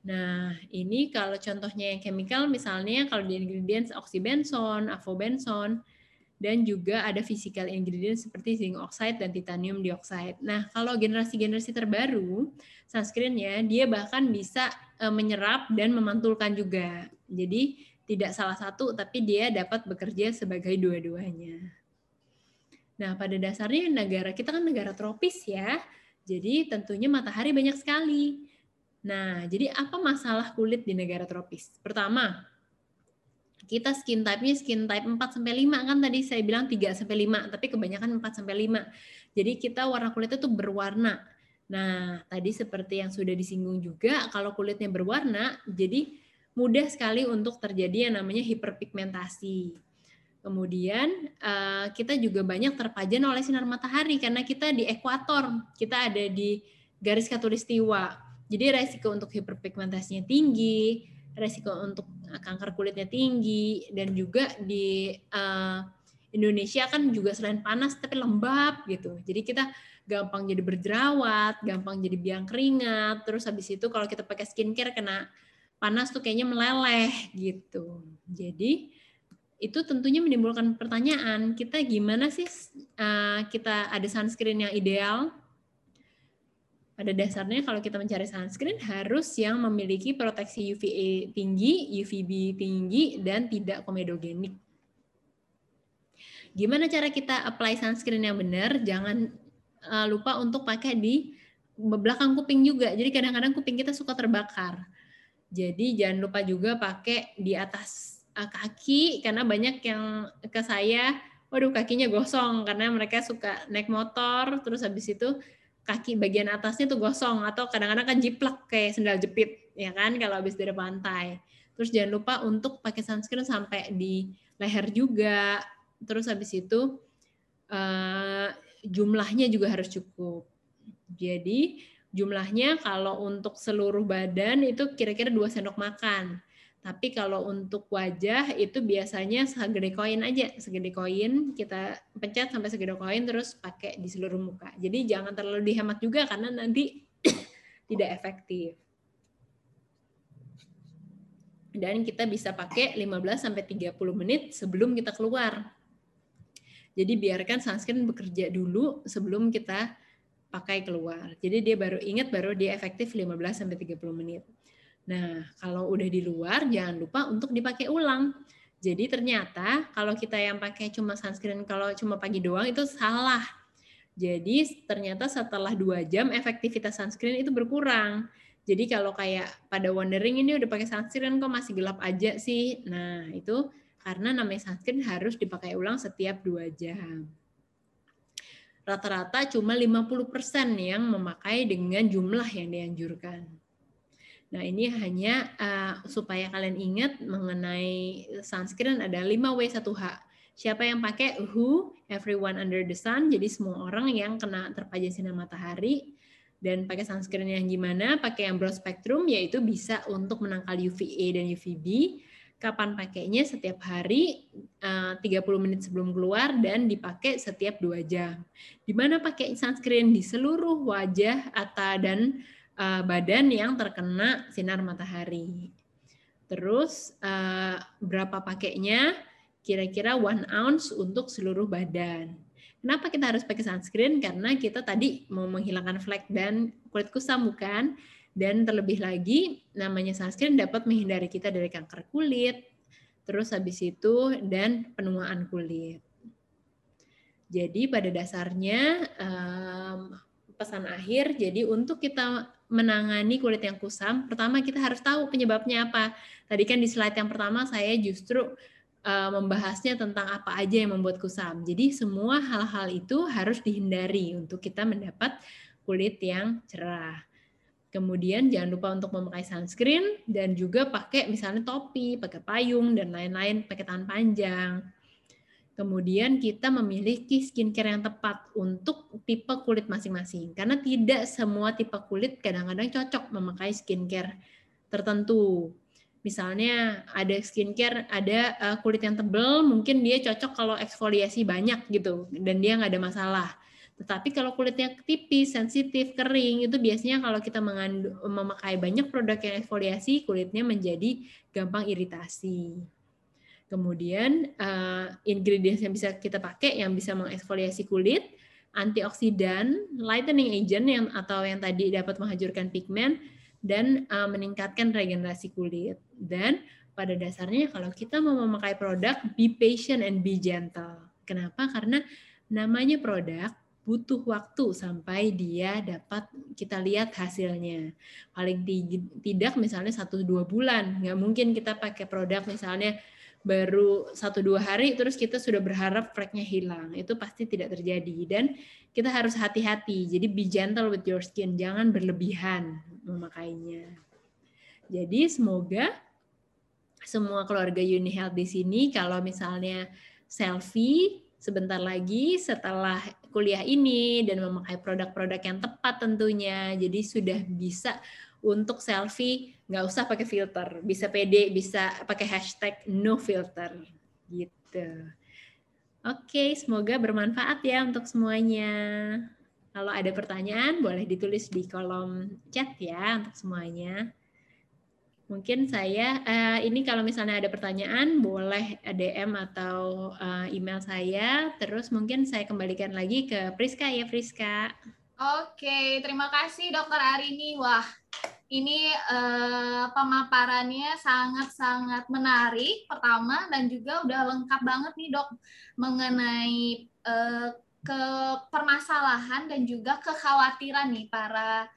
Nah, ini kalau contohnya yang chemical misalnya kalau di ingredients oxybenzone, avobenson, dan juga ada physical ingredient seperti zinc oxide dan titanium dioxide. Nah, kalau generasi-generasi terbaru, sunscreennya dia bahkan bisa eh, menyerap dan memantulkan juga. Jadi tidak salah satu, tapi dia dapat bekerja sebagai dua-duanya. Nah, pada dasarnya negara kita kan negara tropis ya, jadi tentunya matahari banyak sekali. Nah, jadi apa masalah kulit di negara tropis? Pertama, kita skin type-nya skin type 4 sampai 5 kan tadi saya bilang 3 sampai 5, tapi kebanyakan 4 sampai 5. Jadi kita warna kulitnya tuh berwarna. Nah, tadi seperti yang sudah disinggung juga kalau kulitnya berwarna jadi mudah sekali untuk terjadi yang namanya hiperpigmentasi. Kemudian eh, kita juga banyak terpajan oleh sinar matahari karena kita di ekuator, kita ada di garis khatulistiwa. Jadi resiko untuk hiperpigmentasinya tinggi, resiko untuk kanker kulitnya tinggi dan juga di uh, Indonesia kan juga selain panas tapi lembab gitu. Jadi kita gampang jadi berjerawat, gampang jadi biang keringat. Terus habis itu kalau kita pakai skincare kena panas tuh kayaknya meleleh gitu. Jadi itu tentunya menimbulkan pertanyaan kita gimana sih uh, kita ada sunscreen yang ideal pada dasarnya kalau kita mencari sunscreen harus yang memiliki proteksi UVA tinggi, UVB tinggi, dan tidak komedogenik. Gimana cara kita apply sunscreen yang benar? Jangan uh, lupa untuk pakai di belakang kuping juga. Jadi kadang-kadang kuping kita suka terbakar. Jadi jangan lupa juga pakai di atas uh, kaki karena banyak yang ke saya, waduh kakinya gosong karena mereka suka naik motor terus habis itu kaki bagian atasnya tuh gosong atau kadang-kadang kan jiplak kayak sendal jepit ya kan kalau habis dari pantai. Terus jangan lupa untuk pakai sunscreen sampai di leher juga. Terus habis itu uh, jumlahnya juga harus cukup. Jadi jumlahnya kalau untuk seluruh badan itu kira-kira 2 sendok makan. Tapi kalau untuk wajah itu biasanya segede koin aja, segede koin kita pencet sampai segede koin terus pakai di seluruh muka. Jadi jangan terlalu dihemat juga karena nanti (coughs) tidak efektif. Dan kita bisa pakai 15 sampai 30 menit sebelum kita keluar. Jadi biarkan sunscreen bekerja dulu sebelum kita pakai keluar. Jadi dia baru ingat baru dia efektif 15 sampai 30 menit. Nah, kalau udah di luar jangan lupa untuk dipakai ulang. Jadi ternyata kalau kita yang pakai cuma sunscreen kalau cuma pagi doang itu salah. Jadi ternyata setelah dua jam efektivitas sunscreen itu berkurang. Jadi kalau kayak pada wondering ini udah pakai sunscreen kok masih gelap aja sih. Nah itu karena namanya sunscreen harus dipakai ulang setiap dua jam. Rata-rata cuma 50% yang memakai dengan jumlah yang dianjurkan. Nah, ini hanya uh, supaya kalian ingat mengenai sunscreen ada 5W1H. Siapa yang pakai who, everyone under the sun, jadi semua orang yang kena terpajan sinar matahari dan pakai sunscreen yang gimana? Pakai yang broad spectrum yaitu bisa untuk menangkal UVA dan UVB. Kapan pakainya? Setiap hari eh, uh, 30 menit sebelum keluar dan dipakai setiap dua jam. Di mana pakai sunscreen di seluruh wajah atau dan uh, badan yang terkena sinar matahari. Terus uh, berapa pakainya? Kira-kira one ounce untuk seluruh badan. Kenapa kita harus pakai sunscreen? Karena kita tadi mau menghilangkan flek dan kulit kusam bukan? Dan terlebih lagi namanya sunscreen dapat menghindari kita dari kanker kulit, terus habis itu dan penuaan kulit. Jadi pada dasarnya pesan akhir, jadi untuk kita menangani kulit yang kusam, pertama kita harus tahu penyebabnya apa. Tadi kan di slide yang pertama saya justru uh, membahasnya tentang apa aja yang membuat kusam. Jadi semua hal-hal itu harus dihindari untuk kita mendapat kulit yang cerah. Kemudian jangan lupa untuk memakai sunscreen dan juga pakai misalnya topi, pakai payung dan lain-lain, pakai tangan panjang. Kemudian kita memiliki skincare yang tepat untuk tipe kulit masing-masing. Karena tidak semua tipe kulit kadang-kadang cocok memakai skincare tertentu. Misalnya ada skincare, ada eh, kulit yang tebal, mungkin dia cocok kalau eksfoliasi banyak gitu, dan dia nggak ada masalah. Tetapi kalau kulitnya tipis, sensitif, kering, itu biasanya kalau kita memakai banyak produk yang eksfoliasi, kulitnya menjadi gampang iritasi. Kemudian uh, ingredients yang bisa kita pakai yang bisa mengeksfoliasi kulit, antioksidan, lightening agent yang atau yang tadi dapat menghancurkan pigmen dan uh, meningkatkan regenerasi kulit. Dan pada dasarnya kalau kita mau memakai produk, be patient and be gentle. Kenapa? Karena namanya produk butuh waktu sampai dia dapat kita lihat hasilnya. Paling tidak misalnya satu dua bulan. Nggak mungkin kita pakai produk misalnya baru satu dua hari terus kita sudah berharap fleknya hilang. Itu pasti tidak terjadi. Dan kita harus hati-hati. Jadi be gentle with your skin. Jangan berlebihan memakainya. Jadi semoga semua keluarga Uni Health di sini kalau misalnya selfie sebentar lagi setelah kuliah ini dan memakai produk-produk yang tepat tentunya jadi sudah bisa untuk selfie nggak usah pakai filter, bisa pede, bisa pakai hashtag no filter gitu. Oke, semoga bermanfaat ya untuk semuanya. Kalau ada pertanyaan boleh ditulis di kolom chat ya untuk semuanya. Mungkin saya uh, ini kalau misalnya ada pertanyaan boleh DM atau uh, email saya. Terus mungkin saya kembalikan lagi ke Priska ya Priska. Oke, terima kasih Dokter Arini. Wah, ini uh, pemaparannya sangat-sangat menarik pertama dan juga udah lengkap banget nih dok mengenai uh, ke permasalahan dan juga kekhawatiran nih para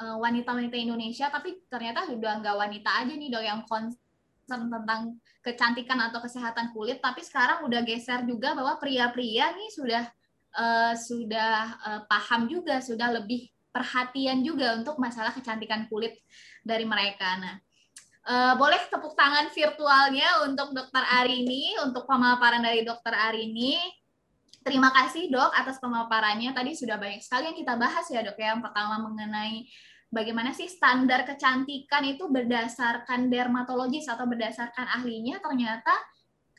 uh, wanita-wanita Indonesia tapi ternyata udah nggak wanita aja nih dok yang concern tentang kecantikan atau kesehatan kulit tapi sekarang udah geser juga bahwa pria-pria nih sudah uh, sudah uh, paham juga sudah lebih perhatian juga untuk masalah kecantikan kulit dari mereka. Nah, uh, boleh tepuk tangan virtualnya untuk Dokter Arini, untuk pemaparan dari Dokter Arini. Terima kasih dok atas pemaparannya. Tadi sudah banyak sekali yang kita bahas ya dok ya. Yang pertama mengenai bagaimana sih standar kecantikan itu berdasarkan dermatologis atau berdasarkan ahlinya ternyata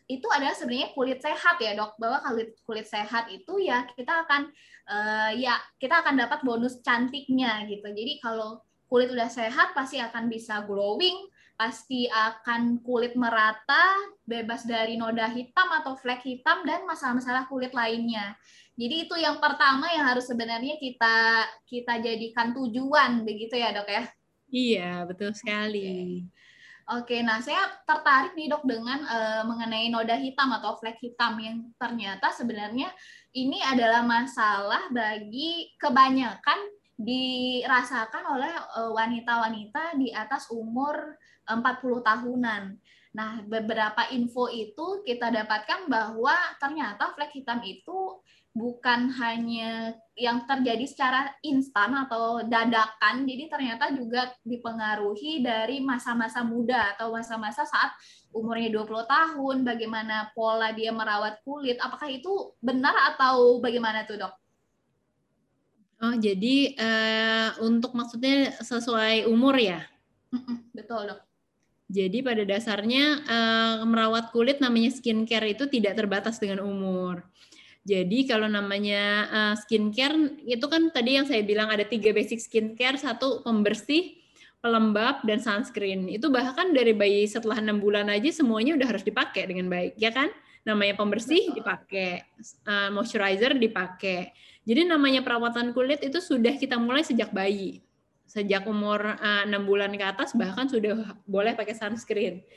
itu adalah sebenarnya kulit sehat ya dok. Bahwa kulit kulit sehat itu ya kita akan uh, ya kita akan dapat bonus cantiknya gitu. Jadi kalau kulit udah sehat pasti akan bisa glowing pasti akan kulit merata bebas dari noda hitam atau flek hitam dan masalah-masalah kulit lainnya. Jadi itu yang pertama yang harus sebenarnya kita kita jadikan tujuan begitu ya dok ya? Iya betul sekali. Okay. Oke, nah saya tertarik nih dok dengan uh, mengenai noda hitam atau flek hitam yang ternyata sebenarnya ini adalah masalah bagi kebanyakan dirasakan oleh eh, wanita-wanita di atas umur 40 tahunan. Nah, beberapa info itu kita dapatkan bahwa ternyata flek hitam itu bukan hanya yang terjadi secara instan atau dadakan, jadi ternyata juga dipengaruhi dari masa-masa muda atau masa-masa saat umurnya 20 tahun, bagaimana pola dia merawat kulit, apakah itu benar atau bagaimana tuh dok? Oh, jadi uh, untuk maksudnya sesuai umur ya? Betul dok. Jadi pada dasarnya uh, merawat kulit namanya skincare itu tidak terbatas dengan umur. Jadi kalau namanya uh, skincare itu kan tadi yang saya bilang ada tiga basic skincare, satu pembersih, pelembab dan sunscreen. Itu bahkan dari bayi setelah enam bulan aja semuanya udah harus dipakai dengan baik, ya kan? Namanya pembersih dipakai, uh, moisturizer dipakai. Jadi namanya perawatan kulit itu sudah kita mulai sejak bayi, sejak umur enam uh, bulan ke atas bahkan sudah boleh pakai sunscreen.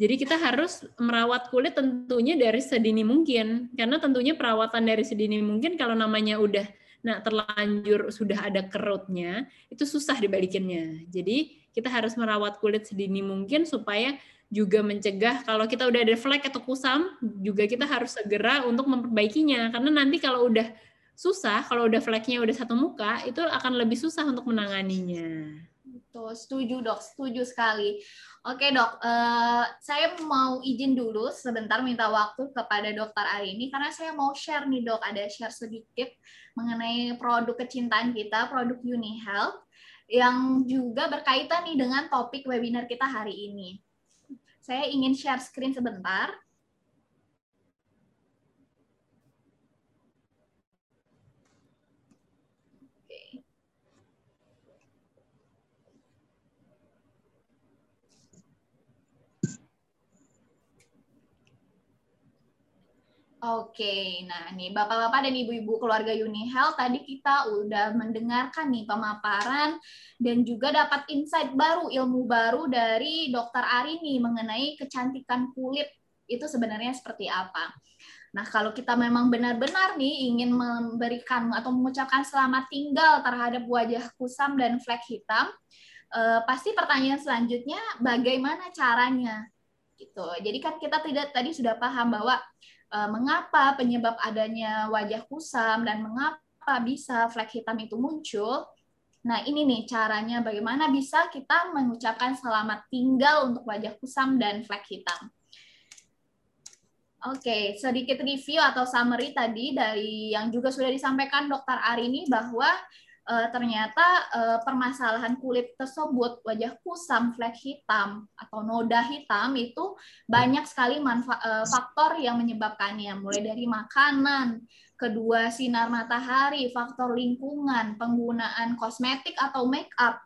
Jadi kita harus merawat kulit tentunya dari sedini mungkin, karena tentunya perawatan dari sedini mungkin kalau namanya udah nah terlanjur sudah ada kerutnya, itu susah dibalikinnya. Jadi kita harus merawat kulit sedini mungkin supaya juga mencegah kalau kita udah ada flek atau kusam, juga kita harus segera untuk memperbaikinya. Karena nanti kalau udah susah, kalau udah fleknya udah satu muka, itu akan lebih susah untuk menanganinya. Betul, setuju dok, setuju sekali. Oke dok, uh, saya mau izin dulu sebentar minta waktu kepada dokter Arini karena saya mau share nih dok, ada share sedikit mengenai produk kecintaan kita, produk Uni Health yang juga berkaitan nih dengan topik webinar kita hari ini. Saya ingin share screen sebentar. Oke, nah nih bapak-bapak dan ibu-ibu keluarga Uni Health tadi kita udah mendengarkan nih pemaparan dan juga dapat insight baru, ilmu baru dari Dokter Arini mengenai kecantikan kulit itu sebenarnya seperti apa. Nah, kalau kita memang benar-benar nih ingin memberikan atau mengucapkan selamat tinggal terhadap wajah kusam dan flek hitam, eh, pasti pertanyaan selanjutnya bagaimana caranya? Gitu. Jadi kan kita tidak tadi sudah paham bahwa mengapa penyebab adanya wajah kusam dan mengapa bisa flek hitam itu muncul. Nah, ini nih caranya bagaimana bisa kita mengucapkan selamat tinggal untuk wajah kusam dan flek hitam. Oke, sedikit review atau summary tadi dari yang juga sudah disampaikan Dokter Arini bahwa uh, ternyata uh, permasalahan kulit tersebut, wajah kusam, flek hitam atau noda hitam itu banyak sekali uh, faktor yang menyebabkannya, mulai dari makanan, kedua sinar matahari, faktor lingkungan, penggunaan kosmetik atau make up,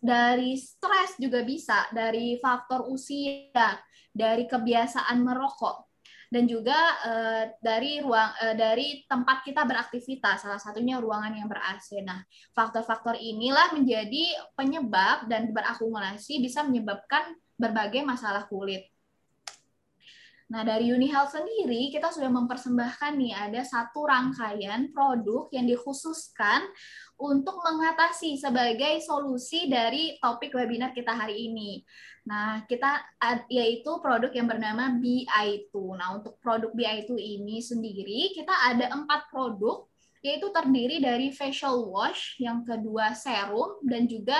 dari stres juga bisa, dari faktor usia, dari kebiasaan merokok dan juga uh, dari ruang uh, dari tempat kita beraktivitas salah satunya ruangan yang ber AC. Nah, faktor-faktor inilah menjadi penyebab dan berakumulasi bisa menyebabkan berbagai masalah kulit. Nah, dari UniHealth sendiri kita sudah mempersembahkan nih ada satu rangkaian produk yang dikhususkan untuk mengatasi sebagai solusi dari topik webinar kita hari ini. Nah, kita yaitu produk yang bernama BI2. Nah, untuk produk BI2 ini sendiri kita ada empat produk yaitu terdiri dari facial wash, yang kedua serum dan juga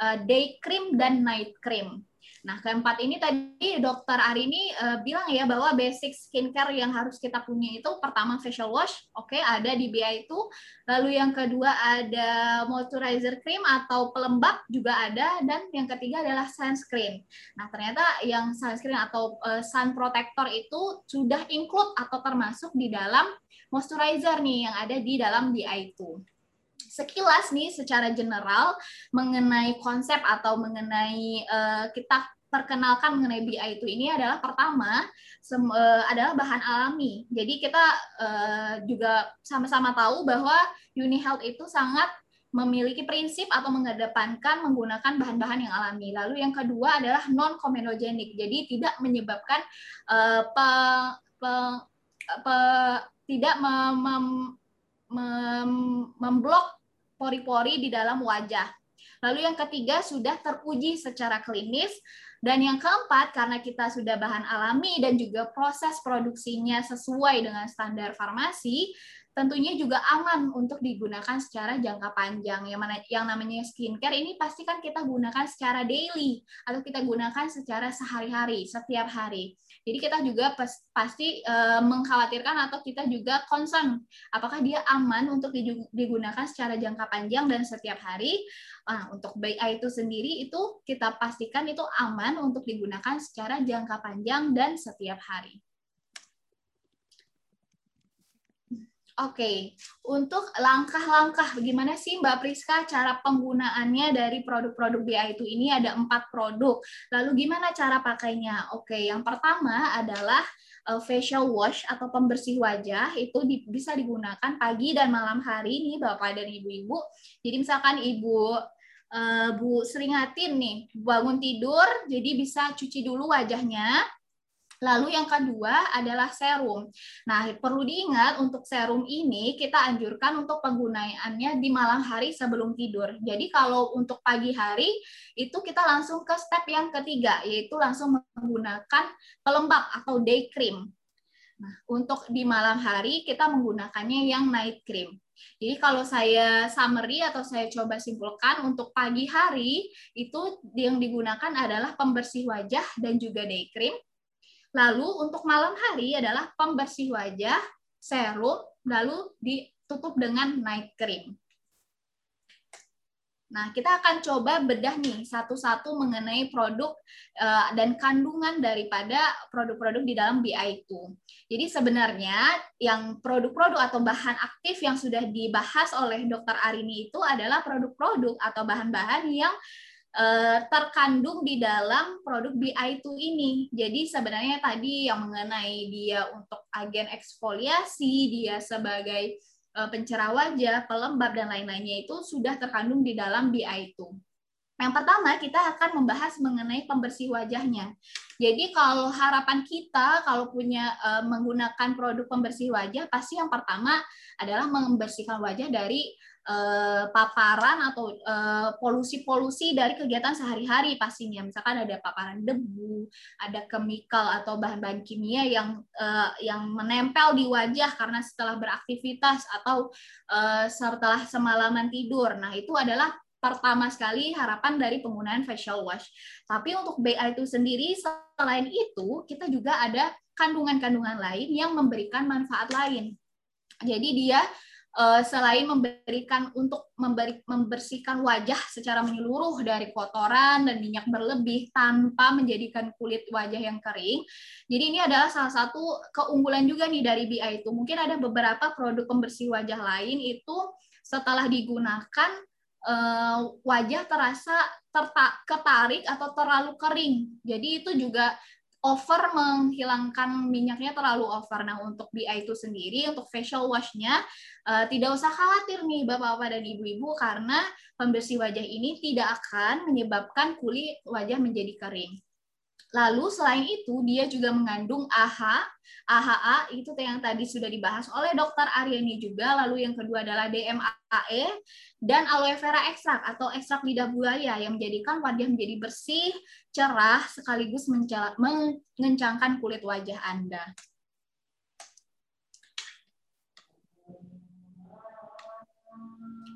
uh, day cream dan night cream. Nah, keempat ini tadi dokter Arini uh, bilang ya bahwa basic skincare yang harus kita punya itu pertama facial wash, oke okay, ada di BI itu. Lalu yang kedua ada moisturizer cream atau pelembab juga ada dan yang ketiga adalah sunscreen. Nah, ternyata yang sunscreen atau uh, sun protector itu sudah include atau termasuk di dalam moisturizer nih yang ada di dalam BI itu sekilas nih secara general mengenai konsep atau mengenai uh, kita perkenalkan mengenai BI itu ini adalah pertama sem, uh, adalah bahan alami. Jadi kita uh, juga sama-sama tahu bahwa Uni Health itu sangat memiliki prinsip atau mengedepankan menggunakan bahan-bahan yang alami. Lalu yang kedua adalah non comedogenic. Jadi tidak menyebabkan uh, pe, pe, pe, tidak mem, mem, mem, memblok pori-pori di dalam wajah. Lalu yang ketiga sudah teruji secara klinis dan yang keempat, karena kita sudah bahan alami dan juga proses produksinya sesuai dengan standar farmasi, tentunya juga aman untuk digunakan secara jangka panjang. Yang mana yang namanya skincare ini pasti kan kita gunakan secara daily atau kita gunakan secara sehari-hari, setiap hari. Jadi kita juga pasti uh, mengkhawatirkan atau kita juga concern apakah dia aman untuk digunakan secara jangka panjang dan setiap hari. Nah, untuk BI itu sendiri itu kita pastikan itu aman untuk digunakan secara jangka panjang dan setiap hari. Oke, untuk langkah-langkah bagaimana sih Mbak Priska cara penggunaannya dari produk-produk BI itu ini ada empat produk. Lalu gimana cara pakainya? Oke, yang pertama adalah uh, facial wash atau pembersih wajah itu bisa digunakan pagi dan malam hari nih Bapak dan Ibu-ibu. Jadi misalkan Ibu uh, Bu seringatin nih bangun tidur, jadi bisa cuci dulu wajahnya Lalu yang kedua adalah serum. Nah, perlu diingat untuk serum ini kita anjurkan untuk penggunaannya di malam hari sebelum tidur. Jadi kalau untuk pagi hari itu kita langsung ke step yang ketiga yaitu langsung menggunakan pelembab atau day cream. Nah, untuk di malam hari kita menggunakannya yang night cream. Jadi kalau saya summary atau saya coba simpulkan untuk pagi hari itu yang digunakan adalah pembersih wajah dan juga day cream. Lalu untuk malam hari adalah pembersih wajah, serum, lalu ditutup dengan night cream. Nah, kita akan coba bedah nih satu-satu mengenai produk uh, dan kandungan daripada produk-produk di dalam BI itu. Jadi sebenarnya yang produk-produk atau bahan aktif yang sudah dibahas oleh Dr. Arini itu adalah produk-produk atau bahan-bahan yang uh, terkandung di dalam produk BI2 ini. Jadi sebenarnya tadi yang mengenai dia untuk agen eksfoliasi, dia sebagai uh, pencerah wajah, pelembab dan lain-lainnya itu sudah terkandung di dalam BI2. Yang pertama, kita akan membahas mengenai pembersih wajahnya. Jadi kalau harapan kita kalau punya uh, menggunakan produk pembersih wajah, pasti yang pertama adalah membersihkan wajah dari uh, paparan atau polusi-polusi uh, dari kegiatan sehari-hari pastinya. Misalkan ada paparan debu, ada kemikal atau bahan-bahan kimia yang uh, yang menempel di wajah karena setelah beraktivitas atau setelah semalaman tidur. Nah, itu adalah pertama sekali harapan dari penggunaan facial wash. Tapi untuk BA itu sendiri selain itu kita juga ada kandungan-kandungan lain yang memberikan manfaat lain. Jadi dia eh, selain memberikan untuk memberi, membersihkan wajah secara menyeluruh dari kotoran dan minyak berlebih tanpa menjadikan kulit wajah yang kering. Jadi ini adalah salah satu keunggulan juga nih dari BI itu. Mungkin ada beberapa produk pembersih wajah lain itu setelah digunakan uh, wajah terasa terta ketarik atau terlalu kering. Jadi itu juga over menghilangkan minyaknya terlalu over. Nah untuk BI itu sendiri untuk facial washnya uh, tidak usah khawatir nih bapak-bapak dan ibu-ibu karena pembersih wajah ini tidak akan menyebabkan kulit wajah menjadi kering. Lalu selain itu dia juga mengandung AHA, AHA itu yang tadi sudah dibahas oleh dokter Aryani juga. Lalu yang kedua adalah DMAE dan aloe vera ekstrak atau ekstrak lidah buaya yang menjadikan wajah menjadi bersih, cerah sekaligus mengencangkan kulit wajah Anda.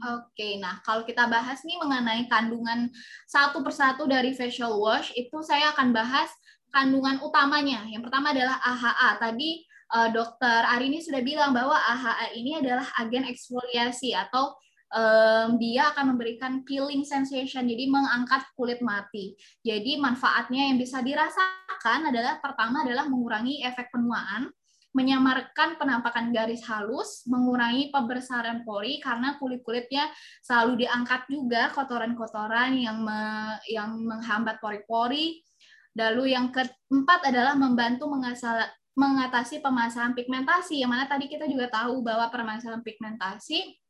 Oke, nah kalau kita bahas nih mengenai kandungan satu persatu dari facial wash, itu saya akan bahas kandungan utamanya. Yang pertama adalah AHA. Tadi uh, dokter Arini sudah bilang bahwa AHA ini adalah agen eksfoliasi atau um, dia akan memberikan peeling sensation, jadi mengangkat kulit mati. Jadi manfaatnya yang bisa dirasakan adalah pertama adalah mengurangi efek penuaan, menyamarkan penampakan garis halus, mengurangi pembesaran pori karena kulit-kulitnya selalu diangkat juga kotoran-kotoran yang me, yang menghambat pori-pori. Lalu yang keempat adalah membantu mengatasi permasalahan pigmentasi, yang mana tadi kita juga tahu bahwa permasalahan pigmentasi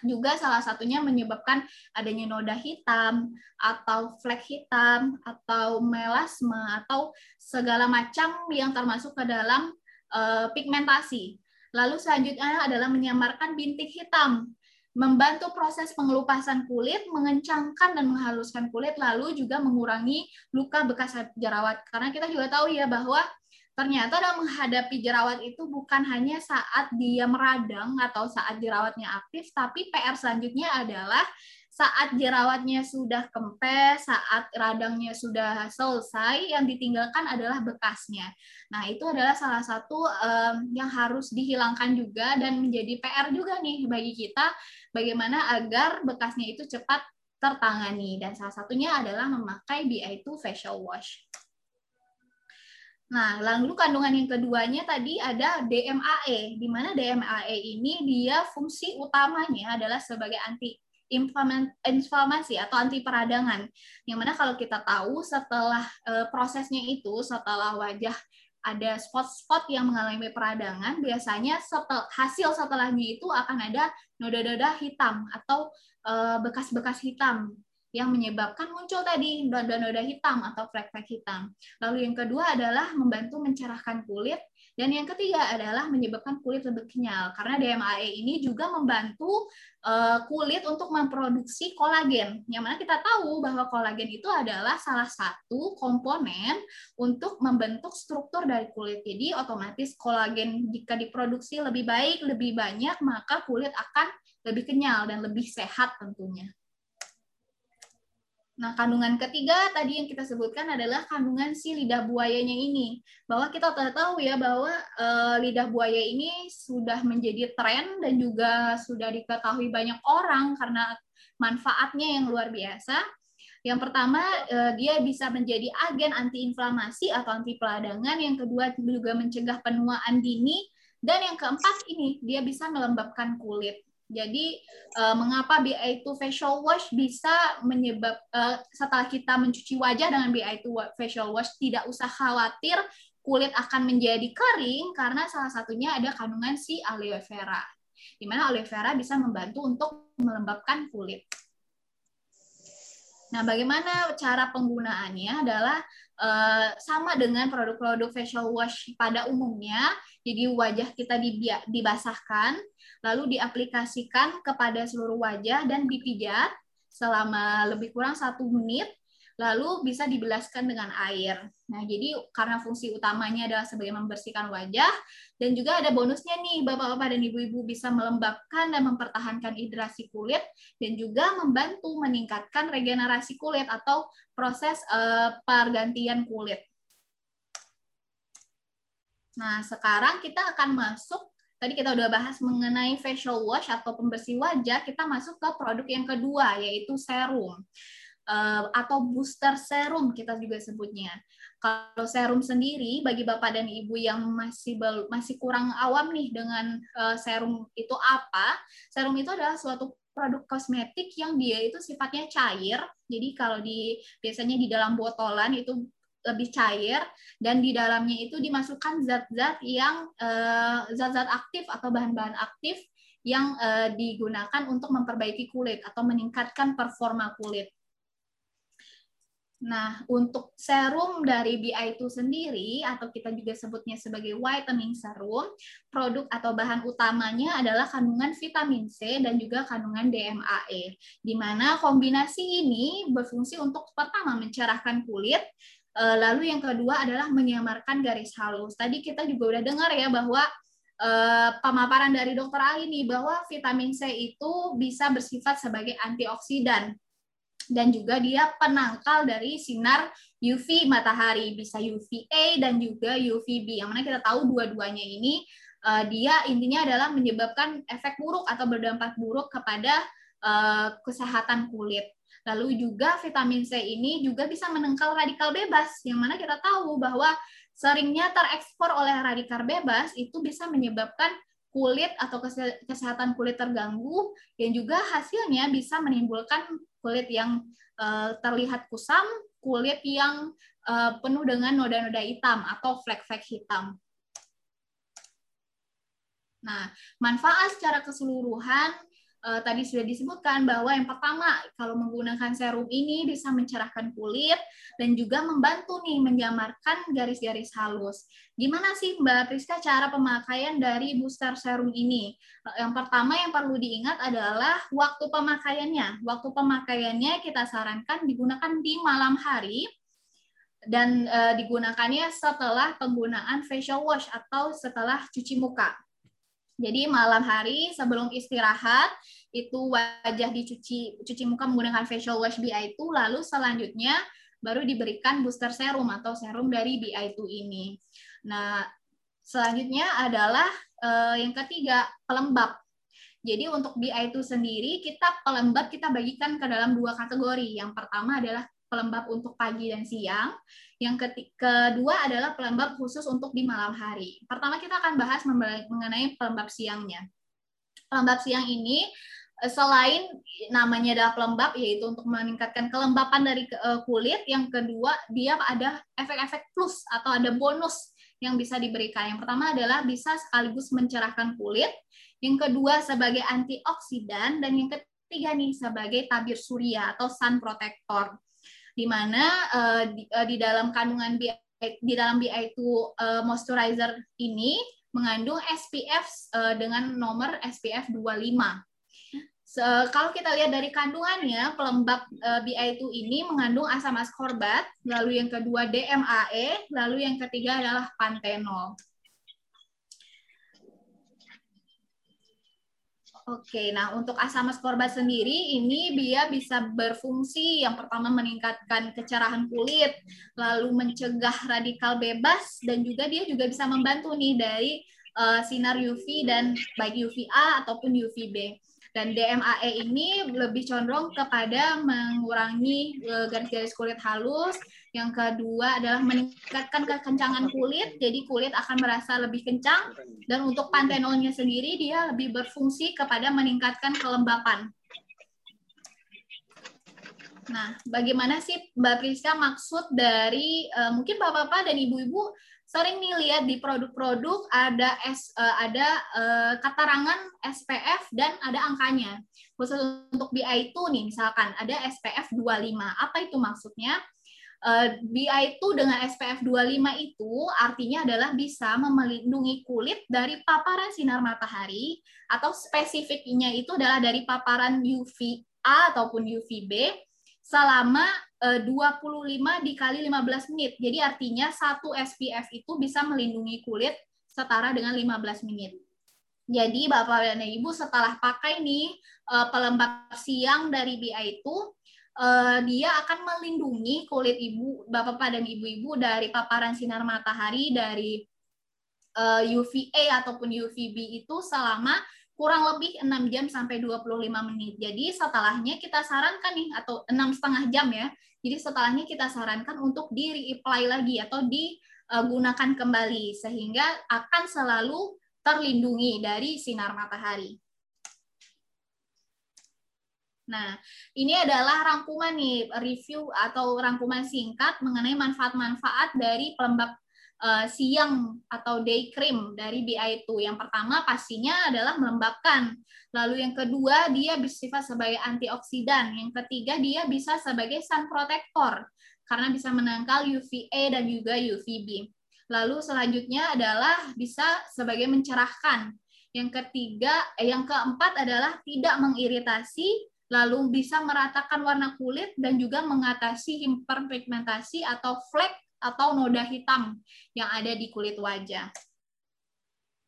juga salah satunya menyebabkan adanya noda hitam atau flek hitam atau melasma atau segala macam yang termasuk ke dalam uh, pigmentasi. Lalu selanjutnya adalah menyamarkan bintik hitam, membantu proses pengelupasan kulit, mengencangkan dan menghaluskan kulit, lalu juga mengurangi luka bekas jerawat. Karena kita juga tahu ya bahwa ternyata dalam menghadapi jerawat itu bukan hanya saat dia meradang atau saat jerawatnya aktif, tapi PR selanjutnya adalah saat jerawatnya sudah kempes, saat radangnya sudah selesai, yang ditinggalkan adalah bekasnya. Nah, itu adalah salah satu um, yang harus dihilangkan juga dan menjadi PR juga nih bagi kita bagaimana agar bekasnya itu cepat tertangani dan salah satunya adalah memakai BI2 facial wash. Nah, lalu kandungan yang keduanya tadi ada DMAE, di mana DMAE ini dia fungsi utamanya adalah sebagai anti inflamasi atau anti peradangan. Yang mana kalau kita tahu setelah uh, prosesnya itu, setelah wajah ada spot-spot yang mengalami peradangan, biasanya setel, hasil setelahnya itu akan ada noda-noda hitam atau eh, bekas-bekas hitam yang menyebabkan muncul tadi noda-noda hitam atau flek-flek hitam. Lalu yang kedua adalah membantu mencerahkan kulit dan yang ketiga adalah menyebabkan kulit lebih kenyal karena DMAE ini juga membantu uh, kulit untuk memproduksi kolagen. Yang mana kita tahu bahwa kolagen itu adalah salah satu komponen untuk membentuk struktur dari kulit. Jadi otomatis kolagen jika diproduksi lebih baik, lebih banyak, maka kulit akan lebih kenyal dan lebih sehat tentunya. Nah, kandungan ketiga tadi yang kita sebutkan adalah kandungan si lidah buayanya ini. Bahwa kita tahu ya bahwa e, lidah buaya ini sudah menjadi tren dan juga sudah diketahui banyak orang karena manfaatnya yang luar biasa. Yang pertama, e, dia bisa menjadi agen antiinflamasi atau anti peradangan. Yang kedua juga mencegah penuaan dini. Dan yang keempat ini, dia bisa melembabkan kulit. Jadi uh, mengapa BI2 facial wash bisa menyebab uh, setelah kita mencuci wajah dengan BI2 facial wash tidak usah khawatir kulit akan menjadi kering karena salah satunya ada kandungan si aloe vera. Di mana aloe vera bisa membantu untuk melembabkan kulit. Nah, bagaimana cara penggunaannya adalah uh, sama dengan produk-produk facial wash pada umumnya. Jadi wajah kita dibasahkan, lalu diaplikasikan kepada seluruh wajah dan dipijat selama lebih kurang satu menit lalu bisa dibelaskan dengan air. Nah, jadi karena fungsi utamanya adalah sebagai membersihkan wajah, dan juga ada bonusnya nih, bapak-bapak dan ibu-ibu bisa melembabkan dan mempertahankan hidrasi kulit, dan juga membantu meningkatkan regenerasi kulit atau proses uh, pergantian kulit. Nah, sekarang kita akan masuk Tadi kita udah bahas mengenai facial wash atau pembersih wajah, kita masuk ke produk yang kedua, yaitu serum uh, atau booster serum kita juga sebutnya. Kalau serum sendiri bagi bapak dan ibu yang masih masih kurang awam nih dengan uh, serum itu apa? Serum itu adalah suatu produk kosmetik yang dia itu sifatnya cair. Jadi kalau di biasanya di dalam botolan itu lebih cair dan di dalamnya itu dimasukkan zat-zat yang eh, zat-zat aktif atau bahan-bahan aktif yang digunakan untuk memperbaiki kulit atau meningkatkan performa kulit. Nah, untuk serum dari BI2 sendiri, atau kita juga sebutnya sebagai whitening serum, produk atau bahan utamanya adalah kandungan vitamin C dan juga kandungan DMAE, di mana kombinasi ini berfungsi untuk pertama mencerahkan kulit, eh, lalu yang kedua adalah menyamarkan garis halus. Tadi kita juga udah dengar ya bahwa eh, pemaparan dari dokter Ali nih bahwa vitamin C itu bisa bersifat sebagai antioksidan dan juga dia penangkal dari sinar UV matahari bisa UVA dan juga UVB yang mana kita tahu dua-duanya ini uh, dia intinya adalah menyebabkan efek buruk atau berdampak buruk kepada uh, kesehatan kulit. Lalu juga vitamin C ini juga bisa menangkal radikal bebas yang mana kita tahu bahwa seringnya terekspor oleh radikal bebas itu bisa menyebabkan kulit atau kesehatan kulit terganggu yang juga hasilnya bisa menimbulkan kulit yang uh, terlihat kusam, kulit yang uh, penuh dengan noda-noda hitam atau flek-flek hitam. Nah, manfaat secara keseluruhan uh, tadi sudah disebutkan bahwa yang pertama kalau menggunakan serum ini bisa mencerahkan kulit dan juga membantu nih menjamarkan garis-garis halus. Gimana sih Mbak Priska cara pemakaian dari booster serum ini? Yang pertama yang perlu diingat adalah waktu pemakaiannya. Waktu pemakaiannya kita sarankan digunakan di malam hari dan e, digunakannya setelah penggunaan facial wash atau setelah cuci muka. Jadi malam hari sebelum istirahat itu wajah dicuci cuci muka menggunakan facial wash BI itu lalu selanjutnya baru diberikan booster serum atau serum dari BI2 ini. Nah, selanjutnya adalah uh, yang ketiga pelembab. Jadi untuk BI2 sendiri kita pelembab kita bagikan ke dalam dua kategori. Yang pertama adalah pelembab untuk pagi dan siang. Yang kedua adalah pelembab khusus untuk di malam hari. Pertama kita akan bahas mengenai pelembab siangnya. Pelembab siang ini eh, selain namanya adalah pelembab yaitu untuk meningkatkan kelembapan dari eh, kulit, yang kedua dia ada efek-efek plus atau ada bonus yang bisa diberikan. Yang pertama adalah bisa sekaligus mencerahkan kulit, yang kedua sebagai antioksidan dan yang ketiga nih sebagai tabir surya atau sun protector di mana uh, di, uh, di dalam kandungan BI, di dalam BI2 uh, eh, moisturizer ini mengandung SPF uh, dengan nomor SPF 25. So, kalau kita lihat dari kandungannya, pelembab uh, BI2 ini mengandung asam askorbat, lalu yang kedua DMAE, lalu yang ketiga adalah pantenol. Oke, nah untuk asam askorbat sendiri ini dia bisa berfungsi yang pertama meningkatkan kecerahan kulit, lalu mencegah radikal bebas dan juga dia juga bisa membantu nih dari uh, sinar UV dan baik UVA ataupun UVB. Dan DMAE ini lebih condong kepada mengurangi eh, garis-garis kulit halus. Yang kedua adalah meningkatkan kekencangan kulit, jadi kulit akan merasa lebih kencang. Dan untuk pantenolnya sendiri, dia lebih berfungsi kepada meningkatkan kelembapan. Nah, bagaimana sih Mbak Priska maksud dari uh, mungkin Bapak-bapak dan Ibu-ibu sering nih lihat di produk-produk ada S, uh, ada uh, katarangan SPF dan ada angkanya. Khusus untuk BI2 nih misalkan ada SPF 25. Apa itu maksudnya? Uh, BI2 dengan SPF 25 itu artinya adalah bisa melindungi kulit dari paparan sinar matahari atau spesifiknya itu adalah dari paparan UVA ataupun UVB selama eh, 25 dikali 15 menit. Jadi artinya satu SPF itu bisa melindungi kulit setara dengan 15 menit. Jadi Bapak dan Ibu setelah pakai nih eh, pelembab siang dari BI itu eh, dia akan melindungi kulit ibu, bapak-bapak dan ibu-ibu dari paparan sinar matahari dari eh, UVA ataupun UVB itu selama kurang lebih 6 jam sampai 25 menit. Jadi setelahnya kita sarankan nih atau enam setengah jam ya. Jadi setelahnya kita sarankan untuk di reapply lagi atau digunakan kembali sehingga akan selalu terlindungi dari sinar matahari. Nah, ini adalah rangkuman nih review atau rangkuman singkat mengenai manfaat-manfaat dari pelembab uh, siang atau day cream dari BI2. Yang pertama pastinya adalah melembabkan. Lalu yang kedua dia bersifat sebagai antioksidan. Yang ketiga dia bisa sebagai sun protector karena bisa menangkal UVA dan juga UVB. Lalu selanjutnya adalah bisa sebagai mencerahkan. Yang ketiga, eh, yang keempat adalah tidak mengiritasi, lalu bisa meratakan warna kulit dan juga mengatasi hiperpigmentasi atau flek atau noda hitam yang ada di kulit wajah.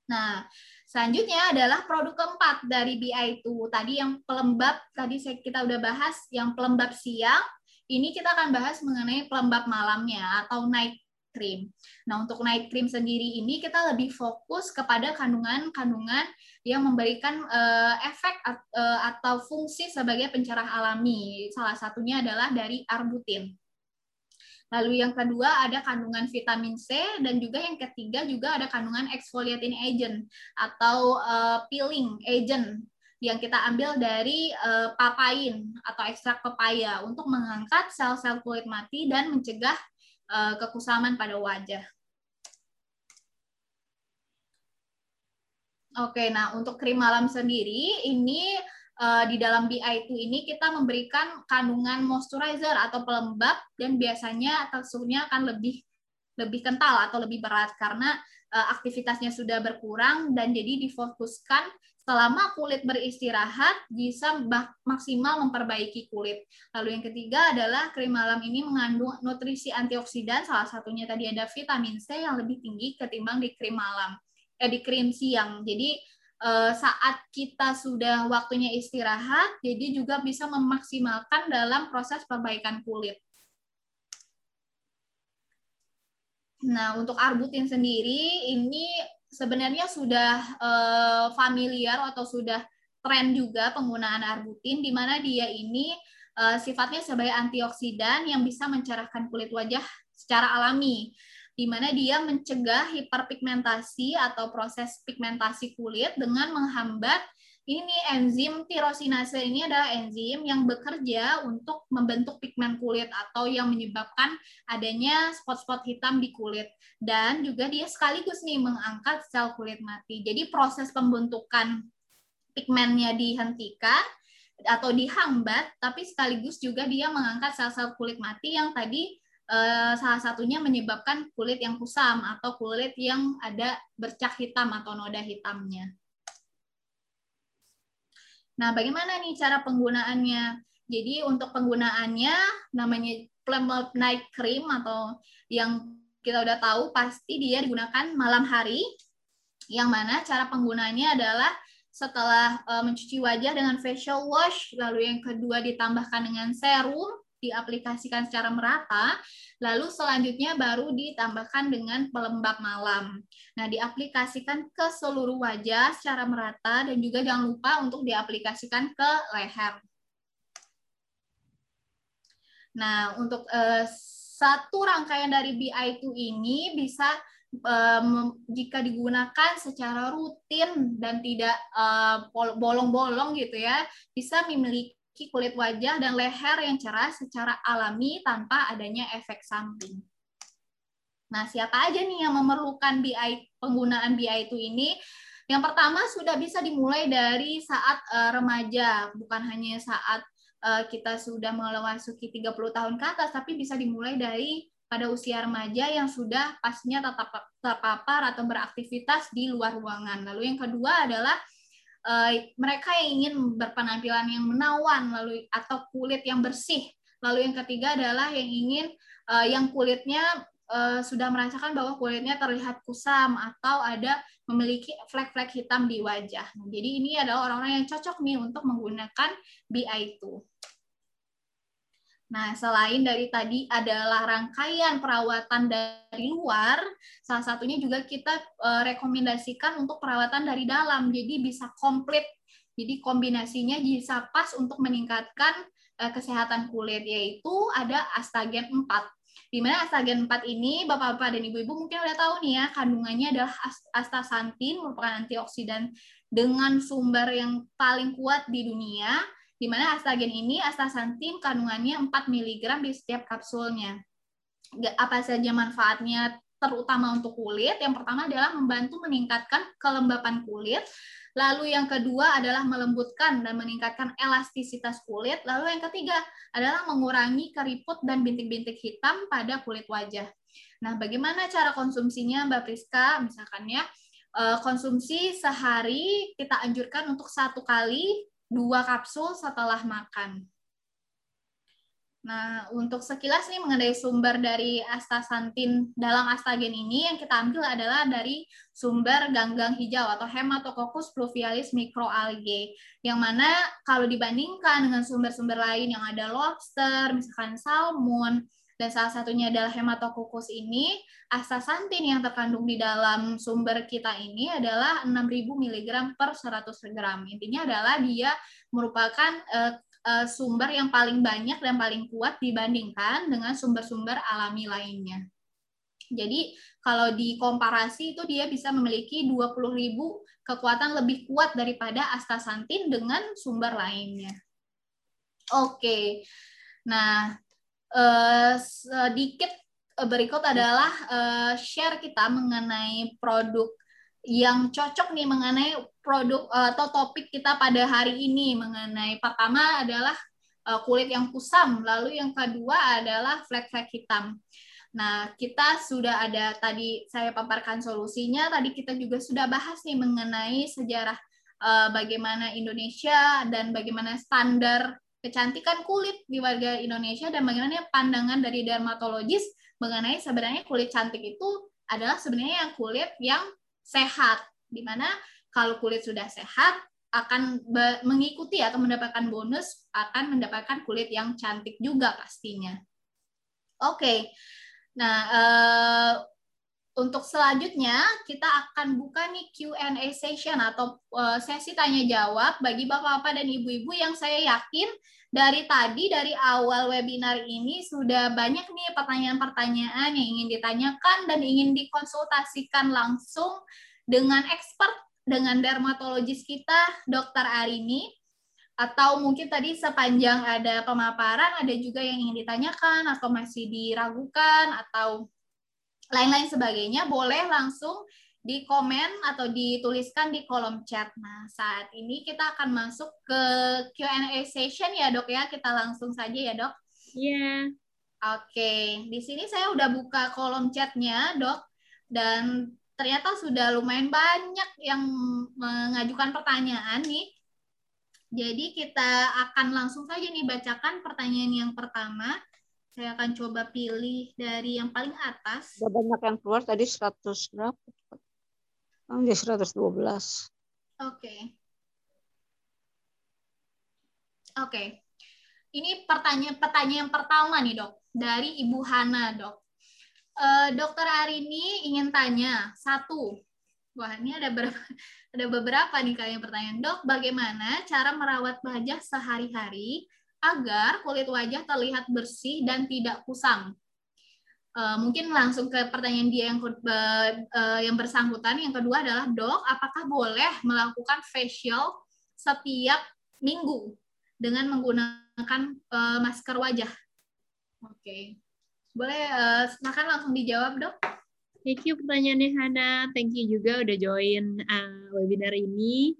Nah, selanjutnya adalah produk keempat dari BI itu. Tadi yang pelembab, tadi kita udah bahas yang pelembab siang, ini kita akan bahas mengenai pelembab malamnya atau night cream. Nah, untuk night cream sendiri ini kita lebih fokus kepada kandungan-kandungan yang memberikan uh, efek uh, atau fungsi sebagai pencerah alami. Salah satunya adalah dari arbutin. Lalu yang kedua ada kandungan vitamin C dan juga yang ketiga juga ada kandungan exfoliating agent atau uh, peeling agent yang kita ambil dari uh, papain atau ekstrak pepaya untuk mengangkat sel-sel kulit mati dan mencegah uh, kekusaman pada wajah. Oke, nah untuk krim malam sendiri ini uh, di dalam BI2 ini kita memberikan kandungan moisturizer atau pelembab dan biasanya teksturnya akan lebih lebih kental atau lebih berat karena uh, aktivitasnya sudah berkurang dan jadi difokuskan selama kulit beristirahat bisa maksimal memperbaiki kulit. Lalu yang ketiga adalah krim malam ini mengandung nutrisi antioksidan, salah satunya tadi ada vitamin C yang lebih tinggi ketimbang di krim malam, eh, di krim siang. Jadi Eh, saat kita sudah waktunya istirahat, jadi juga bisa memaksimalkan dalam proses perbaikan kulit. Nah, untuk arbutin sendiri ini sebenarnya sudah uh, familiar atau sudah tren juga penggunaan arbutin di mana dia ini uh, sifatnya sebagai antioksidan yang bisa mencerahkan kulit wajah secara alami di mana dia mencegah hiperpigmentasi atau proses pigmentasi kulit dengan menghambat ini enzim tirosinase ini adalah enzim yang bekerja untuk membentuk pigmen kulit atau yang menyebabkan adanya spot-spot hitam di kulit dan juga dia sekaligus nih mengangkat sel kulit mati. Jadi proses pembentukan pigmennya dihentikan atau dihambat tapi sekaligus juga dia mengangkat sel-sel kulit mati yang tadi uh, salah satunya menyebabkan kulit yang kusam atau kulit yang ada bercak hitam atau noda hitamnya. Nah, bagaimana nih cara penggunaannya? Jadi untuk penggunaannya namanya Plum Night Cream atau yang kita udah tahu pasti dia digunakan malam hari. Yang mana cara penggunaannya adalah setelah uh, mencuci wajah dengan facial wash, lalu yang kedua ditambahkan dengan serum, diaplikasikan secara merata, lalu selanjutnya baru ditambahkan dengan pelembab malam. Nah, diaplikasikan ke seluruh wajah secara merata dan juga jangan lupa untuk diaplikasikan ke leher. Nah, untuk uh, satu rangkaian dari BI2 ini bisa um, jika digunakan secara rutin dan tidak bolong-bolong uh, gitu ya, bisa memiliki kulit wajah dan leher yang cerah secara alami tanpa adanya efek samping. Nah, siapa aja nih yang memerlukan BI penggunaan BI2 ini? Yang pertama sudah bisa dimulai dari saat uh, remaja, bukan hanya saat uh, kita sudah memasuki 30 tahun ke atas, tapi bisa dimulai dari pada usia remaja yang sudah pastinya tetap terpapar atau beraktivitas di luar ruangan. Lalu yang kedua adalah uh, mereka yang ingin berpenampilan yang menawan lalu atau kulit yang bersih. Lalu yang ketiga adalah yang ingin uh, yang kulitnya uh, sudah merasakan bahwa kulitnya terlihat kusam atau ada memiliki flek-flek hitam di wajah. Nah, jadi ini adalah orang-orang yang cocok nih untuk menggunakan BI2. Nah, selain dari tadi adalah rangkaian perawatan dari luar, salah satunya juga kita uh, rekomendasikan untuk perawatan dari dalam. Jadi bisa komplit. Jadi kombinasinya bisa pas untuk meningkatkan uh, kesehatan kulit yaitu ada astagen 4. Di mana astagen 4 ini Bapak-bapak dan Ibu-ibu mungkin udah tahu nih ya, kandungannya adalah astaxanthin merupakan antioksidan dengan sumber yang paling kuat di dunia di mana astagen ini astaxanthin kandungannya 4 mg di setiap kapsulnya. Apa saja manfaatnya terutama untuk kulit? Yang pertama adalah membantu meningkatkan kelembapan kulit. Lalu yang kedua adalah melembutkan dan meningkatkan elastisitas kulit. Lalu yang ketiga adalah mengurangi keriput dan bintik-bintik hitam pada kulit wajah. Nah, bagaimana cara konsumsinya Mbak Priska? Misalkan ya, eh, konsumsi sehari kita anjurkan untuk satu kali dua kapsul setelah makan. Nah, untuk sekilas nih mengenai sumber dari astaxanthin dalam astagen ini yang kita ambil adalah dari sumber ganggang hijau atau Hematococcus pluvialis microalgae. Yang mana kalau dibandingkan dengan sumber-sumber lain yang ada lobster, misalkan salmon, dan salah satunya adalah hematococcus ini, astaxanthin yang terkandung di dalam sumber kita ini adalah 6000 mg per 100 gram. Intinya adalah dia merupakan uh, sumber yang paling banyak dan paling kuat dibandingkan dengan sumber-sumber alami lainnya. Jadi kalau dikomparasi itu dia bisa memiliki 20.000 kekuatan lebih kuat daripada astaxanthin dengan sumber lainnya. Oke. Nah, uh, sedikit eh, berikut adalah uh, share kita mengenai produk yang cocok nih mengenai produk atau topik kita pada hari ini mengenai pertama adalah uh, kulit yang kusam, lalu yang kedua adalah flek-flek hitam. Nah, kita sudah ada tadi saya paparkan solusinya, tadi kita juga sudah bahas nih mengenai sejarah uh, bagaimana Indonesia dan bagaimana standar kecantikan kulit di warga Indonesia dan bagaimana pandangan dari dermatologis mengenai sebenarnya kulit cantik itu adalah sebenarnya yang kulit yang sehat di mana kalau kulit sudah sehat akan mengikuti atau mendapatkan bonus akan mendapatkan kulit yang cantik juga pastinya. Oke. Okay. Nah, uh, untuk selanjutnya kita akan buka nih Q&A session atau uh, sesi tanya jawab bagi bapak-bapak dan ibu-ibu yang saya yakin dari tadi dari awal webinar ini sudah banyak nih pertanyaan-pertanyaan yang ingin ditanyakan dan ingin dikonsultasikan langsung dengan expert dengan dermatologis kita Dr. Arini atau mungkin tadi sepanjang ada pemaparan ada juga yang ingin ditanyakan atau masih diragukan atau lain-lain sebagainya boleh langsung di komen atau dituliskan di kolom chat. Nah, saat ini kita akan masuk ke Q&A session ya, Dok ya. Kita langsung saja ya, Dok. Iya. Yeah. Oke, di sini saya udah buka kolom chatnya, Dok. Dan ternyata sudah lumayan banyak yang mengajukan pertanyaan nih. Jadi kita akan langsung saja nih bacakan pertanyaan yang pertama. Saya akan coba pilih dari yang paling atas. Sudah banyak yang keluar tadi 100 berapa? Oh, dia 112. Oke. Okay. Oke. Okay. ini pertanyaan pertanyaan yang pertama nih dok dari Ibu Hana dok. Uh, dokter Arini ingin tanya satu, wah ini ada berapa (laughs) ada beberapa nih kalian pertanyaan dok, bagaimana cara merawat wajah sehari-hari agar kulit wajah terlihat bersih dan tidak kusam? Uh, mungkin langsung ke pertanyaan dia yang uh, yang bersangkutan. Yang kedua adalah dok, apakah boleh melakukan facial setiap minggu dengan menggunakan uh, masker wajah? Oke, okay. boleh uh, silakan langsung dijawab dok. Thank you pertanyaannya Hana. Thank you juga udah join uh, webinar ini.